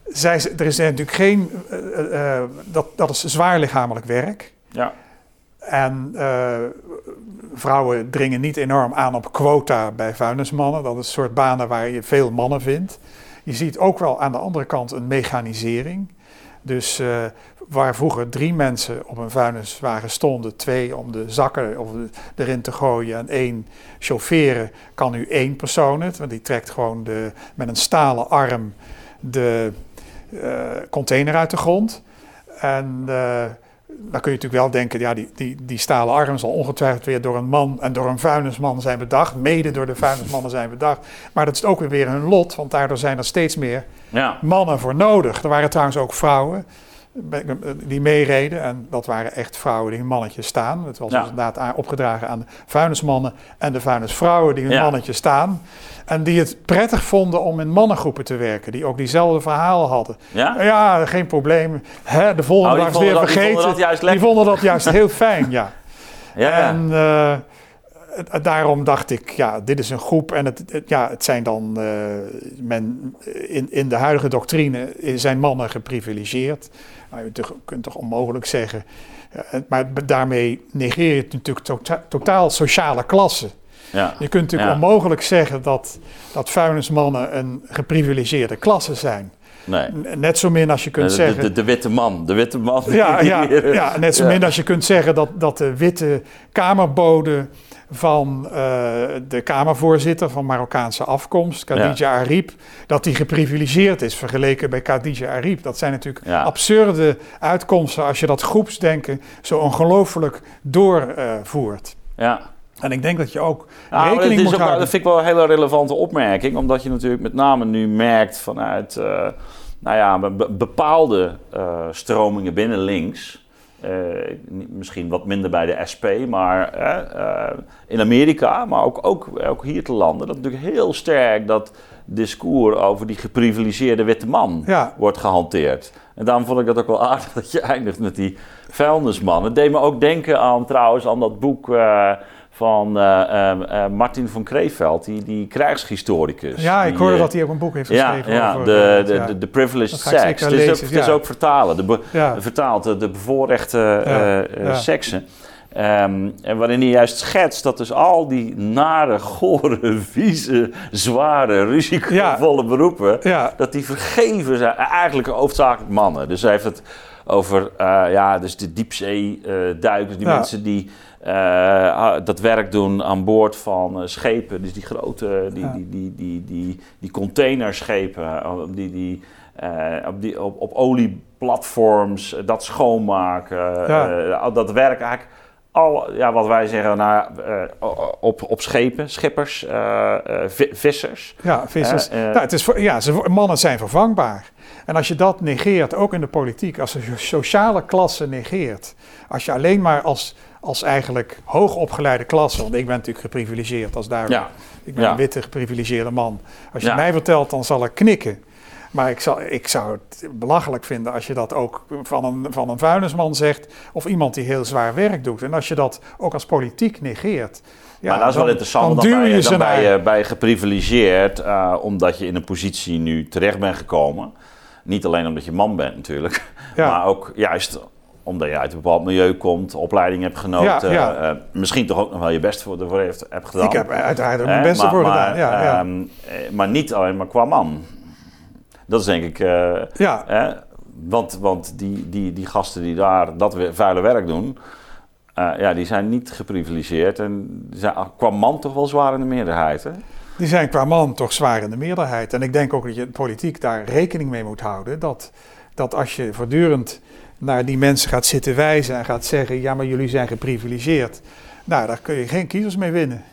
[SPEAKER 2] zij, er is natuurlijk geen. dat, dat is zwaar lichamelijk werk. Ja. En vrouwen dringen niet enorm aan op quota bij vuilnismannen. Dat is een soort banen waar je veel mannen vindt. Je ziet ook wel aan de andere kant een mechanisering. Dus uh, waar vroeger drie mensen op een vuilniswagen stonden, twee om de zakken of erin te gooien en één chaufferen, kan nu één persoon het. Want die trekt gewoon de, met een stalen arm de uh, container uit de grond. En uh, dan kun je natuurlijk wel denken, ja, die, die, die stalen arm zal ongetwijfeld weer door een man en door een vuilnisman zijn bedacht. Mede door de vuilnismannen zijn bedacht. Maar dat is ook weer hun lot, want daardoor zijn er steeds meer ja. mannen voor nodig. Er waren trouwens ook vrouwen die meereden. En dat waren echt vrouwen die hun mannetje staan. Het was inderdaad opgedragen aan de vuilnismannen en de vuilnisvrouwen die hun ja. mannetje staan. En die het prettig vonden om in mannengroepen te werken. Die ook diezelfde verhalen hadden. Ja, ja geen probleem. Hè, de volgende oh, dag weer vergeten. Die vonden dat juist, die vonden dat juist heel fijn, ja. ja. En uh, daarom dacht ik, ja, dit is een groep. En het, ja, het zijn dan, uh, men, in, in de huidige doctrine zijn mannen geprivilegeerd. Nou, je kunt toch onmogelijk zeggen. Uh, maar daarmee negeer je natuurlijk tota-, totaal sociale klasse. Ja. Je kunt natuurlijk onmogelijk zeggen dat, dat vuilnismannen een geprivilegeerde klasse zijn. Nee. Net zo min als je kunt zeggen...
[SPEAKER 1] De, de, witte man, de witte man.
[SPEAKER 2] Ja, ja, ja net zo min als je kunt zeggen dat, dat de witte kamerbode van uh, de Kamervoorzitter van Marokkaanse afkomst, Khadija Arib, dat die geprivilegeerd is vergeleken bij Khadija Arib. Dat zijn natuurlijk absurde uitkomsten als je dat groepsdenken zo ongelooflijk doorvoert. Uh, ja. En ik denk dat je ook nou, rekening moet houden.
[SPEAKER 1] Dat vind ik wel een hele relevante opmerking, omdat je natuurlijk met name nu merkt vanuit uh, nou ja, bepaalde uh, stromingen binnen links. Uh, misschien wat minder bij de SP, maar in Amerika, maar ook, ook, ook hier te landen, dat natuurlijk heel sterk dat discours over die geprivilegeerde witte man wordt gehanteerd. En daarom vond ik dat ook wel aardig dat je eindigt met die vuilnisman. Het deed me ook denken aan trouwens aan dat boek van uh, Martin van Kreeveld, die, die krijgshistoricus.
[SPEAKER 2] Ja, ik hoorde dat hij ook een boek heeft geschreven
[SPEAKER 1] ja,
[SPEAKER 2] over...
[SPEAKER 1] De, de, de, de Privileged Sex. Het is, ook, het is ook vertalen, de, be, vertaald, de, de bevoorrechte seksen. Um, en waarin hij juist schetst dat dus al die nare, gore, vieze, zware, risicovolle beroepen, dat die vergeven zijn, eigenlijk hoofdzakelijk mannen. Dus hij heeft het over uh, ja, dus de diepzeeduikers, die mensen die uh, dat werk doen aan boord van uh, schepen. Dus die grote, die, die, die, die, die, die containerschepen, die, die, uh, op, die, op, op olieplatforms, dat schoonmaken, ja. dat werk eigenlijk. Al, ja, wat wij zeggen, nou, op, op schepen, schippers, vissers.
[SPEAKER 2] Ja, vissers. nou, het is voor, ja, ze, mannen zijn vervangbaar. En als je dat negeert, ook in de politiek, als je sociale klasse negeert, als je alleen maar als als eigenlijk hoogopgeleide klasse, want ik ben natuurlijk geprivilegeerd als duidelijk.
[SPEAKER 1] Ja.
[SPEAKER 2] Ik ben
[SPEAKER 1] Ja.
[SPEAKER 2] een witte geprivilegeerde man. Als je
[SPEAKER 1] Ja.
[SPEAKER 2] mij vertelt, dan zal ik knikken. Maar ik zou, ik zou het belachelijk vinden als je dat ook van een, van een vuilnisman zegt. Of iemand die heel zwaar werk doet. En als je dat ook als politiek negeert. Ja,
[SPEAKER 1] maar dat is wel
[SPEAKER 2] dan-
[SPEAKER 1] interessant,
[SPEAKER 2] Dan
[SPEAKER 1] dan,
[SPEAKER 2] ze
[SPEAKER 1] dan
[SPEAKER 2] naar...
[SPEAKER 1] je, je geprivilegeerd eh, omdat je in een positie nu terecht bent gekomen. Niet alleen omdat je man bent natuurlijk,
[SPEAKER 2] Ja.
[SPEAKER 1] maar ook juist omdat je uit een bepaald milieu komt, opleiding hebt genoten,
[SPEAKER 2] Ja, ja.
[SPEAKER 1] eh, misschien toch ook nog wel je best voor ervoor heeft, hebt gedaan.
[SPEAKER 2] Ik heb uiteraard ook mijn beste
[SPEAKER 1] maar-
[SPEAKER 2] voor gedaan. Ja, ja.
[SPEAKER 1] ehm, eh, maar niet alleen maar qua man. Dat is denk ik... eh,
[SPEAKER 2] ja.
[SPEAKER 1] Want, want die, die, die gasten die daar dat vuile werk doen, eh, ja, die zijn niet geprivilegeerd. En zijn qua man toch wel zwaar in de meerderheid. Hè?
[SPEAKER 2] Die zijn qua man toch zwaar in de meerderheid. En ik denk ook dat je politiek daar rekening mee moet houden. Dat, dat als je voortdurend naar die mensen gaat zitten wijzen en gaat zeggen: ja, maar jullie zijn geprivilegeerd. Nou, daar kun je geen kiezers mee winnen.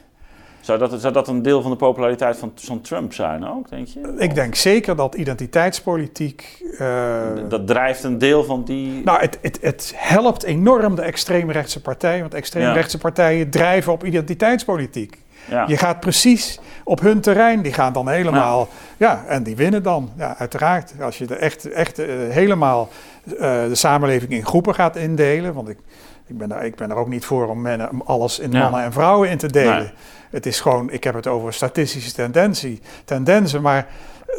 [SPEAKER 1] Zou dat, zou dat een deel van de populariteit van, van Trump zijn ook, denk je?
[SPEAKER 2] Ik denk zeker dat identiteitspolitiek. eh,
[SPEAKER 1] Dat drijft een deel van die...
[SPEAKER 2] nou, het, het, het helpt enorm de extreemrechtse partijen. Want extreemrechtse partijen drijven op identiteitspolitiek.
[SPEAKER 1] Ja.
[SPEAKER 2] Je gaat precies op hun terrein, die gaan dan helemaal, ja, en die winnen dan. Ja, uiteraard. Als je er echt, echt eh, helemaal eh, de samenleving in groepen gaat indelen, want ik, ik, ben, daar, ik ben er ook niet voor om, men, alles in
[SPEAKER 1] Ja.
[SPEAKER 2] mannen en vrouwen in te delen.
[SPEAKER 1] Nee.
[SPEAKER 2] Het is gewoon, ik heb het over statistische tendentie, tendensen, maar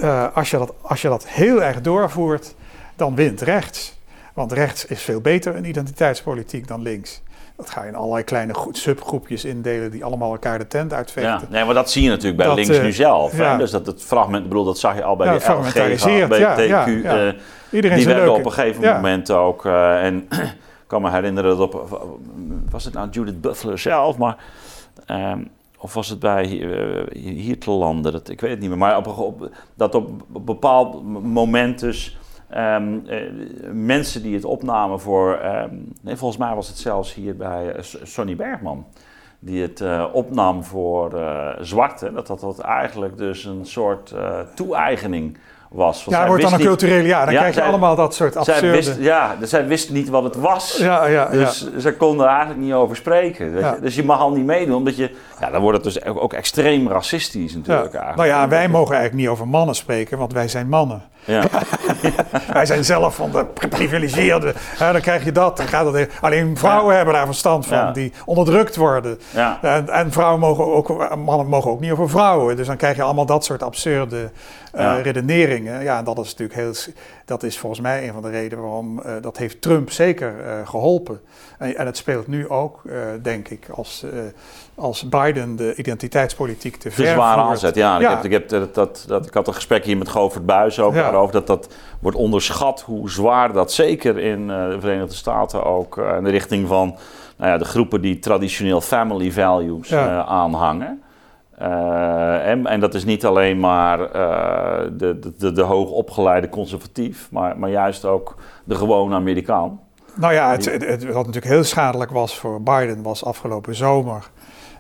[SPEAKER 2] eh, als, je dat, als je dat heel erg doorvoert, dan wint rechts. Want rechts is veel beter in identiteitspolitiek dan links. Dat ga je in allerlei kleine groe- subgroepjes indelen die allemaal elkaar de tent uitvechten.
[SPEAKER 1] Ja, nee, maar dat zie je natuurlijk bij
[SPEAKER 2] Dat,
[SPEAKER 1] links
[SPEAKER 2] eh,
[SPEAKER 1] nu zelf.
[SPEAKER 2] ja.
[SPEAKER 1] Dus dat het fragment, ik bedoel, dat zag je al bij
[SPEAKER 2] Ja,
[SPEAKER 1] de LG,
[SPEAKER 2] ja,
[SPEAKER 1] BTQ,
[SPEAKER 2] ja, ja.
[SPEAKER 1] eh,
[SPEAKER 2] Iedereen
[SPEAKER 1] die werden op een gegeven moment ook. eh, en ik kan me herinneren dat op. Was het nou Judith Butler zelf? Maar. ehm, of was het bij eh, hier te landen? Dat, ik weet het niet meer. Maar op, op, dat op bepaald moment dus. Ehm, eh, mensen die het opnamen voor. ehm, nee, volgens mij was het zelfs hier bij eh, Sonny Bergman. Die het eh, opnam voor zwarte. Dat dat, dat eigenlijk dus een soort toe-eigening was. Want
[SPEAKER 2] Ja, wordt dan een culturele, ja, dan
[SPEAKER 1] Ja,
[SPEAKER 2] krijg je
[SPEAKER 1] zij-
[SPEAKER 2] allemaal dat soort absurde...
[SPEAKER 1] wist, ja, dus zij wist niet wat het was.
[SPEAKER 2] ja, ja,
[SPEAKER 1] Dus ze konden er eigenlijk niet over spreken. weet
[SPEAKER 2] Ja.
[SPEAKER 1] je. Dus je mag al niet meedoen, omdat je... Ja, dan wordt het dus ook, ook extreem racistisch natuurlijk.
[SPEAKER 2] Nou ja, wij mogen eigenlijk niet over mannen spreken, want wij zijn mannen.
[SPEAKER 1] Ja.
[SPEAKER 2] Wij zijn zelf van de geprivilegeerde. Dan krijg je dat. Dan gaat het, alleen vrouwen hebben daar verstand van, die onderdrukt worden. En, en vrouwen mogen ook, mannen mogen ook niet over vrouwen. Dus dan krijg je allemaal dat soort absurde eh, redeneringen. Ja, en dat is natuurlijk heel. Dat is volgens mij een van de redenen waarom. eh, dat heeft Trump zeker eh, geholpen. En, en het speelt nu ook, eh, denk ik, als, als Biden de identiteitspolitiek te ver
[SPEAKER 1] zware
[SPEAKER 2] voert.
[SPEAKER 1] aanzet, ja.
[SPEAKER 2] Ja.
[SPEAKER 1] Ik, heb, ik, heb dat, dat, dat, ik had een gesprek hier met Govert Buis ook
[SPEAKER 2] Ja.
[SPEAKER 1] daarover. Dat dat wordt onderschat hoe zwaar dat zeker in de Verenigde Staten ook in de richting van nou ja, de groepen die traditioneel family values
[SPEAKER 2] Ja.
[SPEAKER 1] aanhangen. Eh, en, en dat is niet alleen maar eh, de, de, de, de hoogopgeleide conservatief, maar, maar juist ook de gewone Amerikaan.
[SPEAKER 2] Nou ja, het, het, het- wat natuurlijk heel schadelijk was voor Biden was afgelopen zomer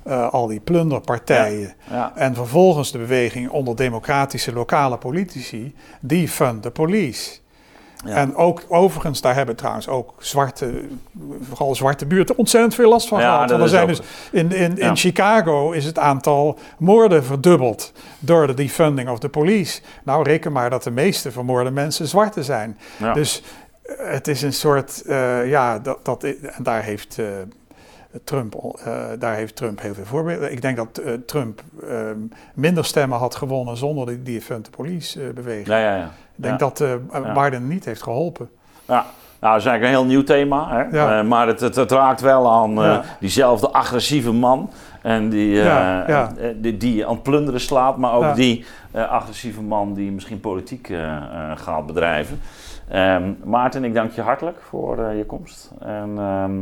[SPEAKER 2] eh, al die plunderpartijen.
[SPEAKER 1] Ja.
[SPEAKER 2] En vervolgens de beweging onder democratische lokale politici, die fund the police.
[SPEAKER 1] Ja.
[SPEAKER 2] En ook overigens, daar hebben trouwens ook zwarte, vooral zwarte buurten ontzettend veel last van
[SPEAKER 1] Ja,
[SPEAKER 2] gehad. Want er zijn
[SPEAKER 1] ook-
[SPEAKER 2] dus in, in,
[SPEAKER 1] Ja.
[SPEAKER 2] in Chicago is het aantal moorden verdubbeld door de defunding of the police. Nou, reken maar dat de meeste vermoorde mensen zwarte zijn. Dus eh, het is een soort, eh, ja, dat, dat, en daar heeft, eh, Trump, eh, daar heeft Trump heel veel voorbeelden. Ik denk dat Trump eh, minder stemmen had gewonnen zonder die defund the police beweging.
[SPEAKER 1] ja, ja,
[SPEAKER 2] denk dat eh,
[SPEAKER 1] Ja.
[SPEAKER 2] Biden niet heeft geholpen.
[SPEAKER 1] Ja, nou, dat is eigenlijk een heel nieuw thema. Hè?
[SPEAKER 2] Ja.
[SPEAKER 1] Eh, maar het, het, het raakt wel aan eh,
[SPEAKER 2] Ja.
[SPEAKER 1] diezelfde agressieve man. En die, eh,
[SPEAKER 2] Ja,
[SPEAKER 1] eh, die, die aan het plunderen slaat. Maar ook die eh, agressieve man die misschien politiek eh, eh, gaat bedrijven. Ehm, Maarten, ik dank je hartelijk voor eh, je komst. En ehm,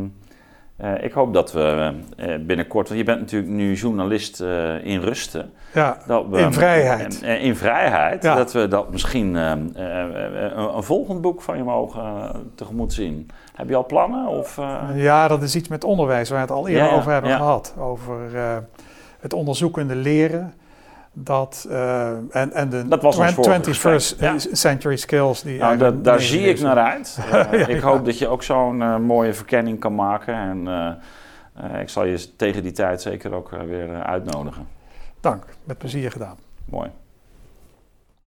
[SPEAKER 1] eh, ik hoop dat we eh, binnenkort... Want je bent natuurlijk nu journalist eh, in rusten.
[SPEAKER 2] Ja,
[SPEAKER 1] Dat we,
[SPEAKER 2] In vrijheid.
[SPEAKER 1] in vrijheid.
[SPEAKER 2] Ja.
[SPEAKER 1] Dat we dat misschien eh, eh, eh, een, volgend boek van je mogen eh, tegemoet zien. Heb je al plannen? Of, eh?
[SPEAKER 2] ja, dat is iets met onderwijs waar we het al eerder
[SPEAKER 1] Ja,
[SPEAKER 2] over hebben
[SPEAKER 1] ja.
[SPEAKER 2] gehad. Over eh, het onderzoekende leren. Dat, eh, en, en de
[SPEAKER 1] Dat was ons vorige
[SPEAKER 2] 21st
[SPEAKER 1] gesprek,
[SPEAKER 2] century skills. Die
[SPEAKER 1] nou, dat, daar zie ik naar uit. Eh,
[SPEAKER 2] Ja,
[SPEAKER 1] ik
[SPEAKER 2] ja.
[SPEAKER 1] hoop dat je ook zo'n eh, mooie verkenning kan maken. En, ik zal je tegen die tijd zeker ook weer uitnodigen.
[SPEAKER 2] Dank, met plezier gedaan.
[SPEAKER 1] Mooi.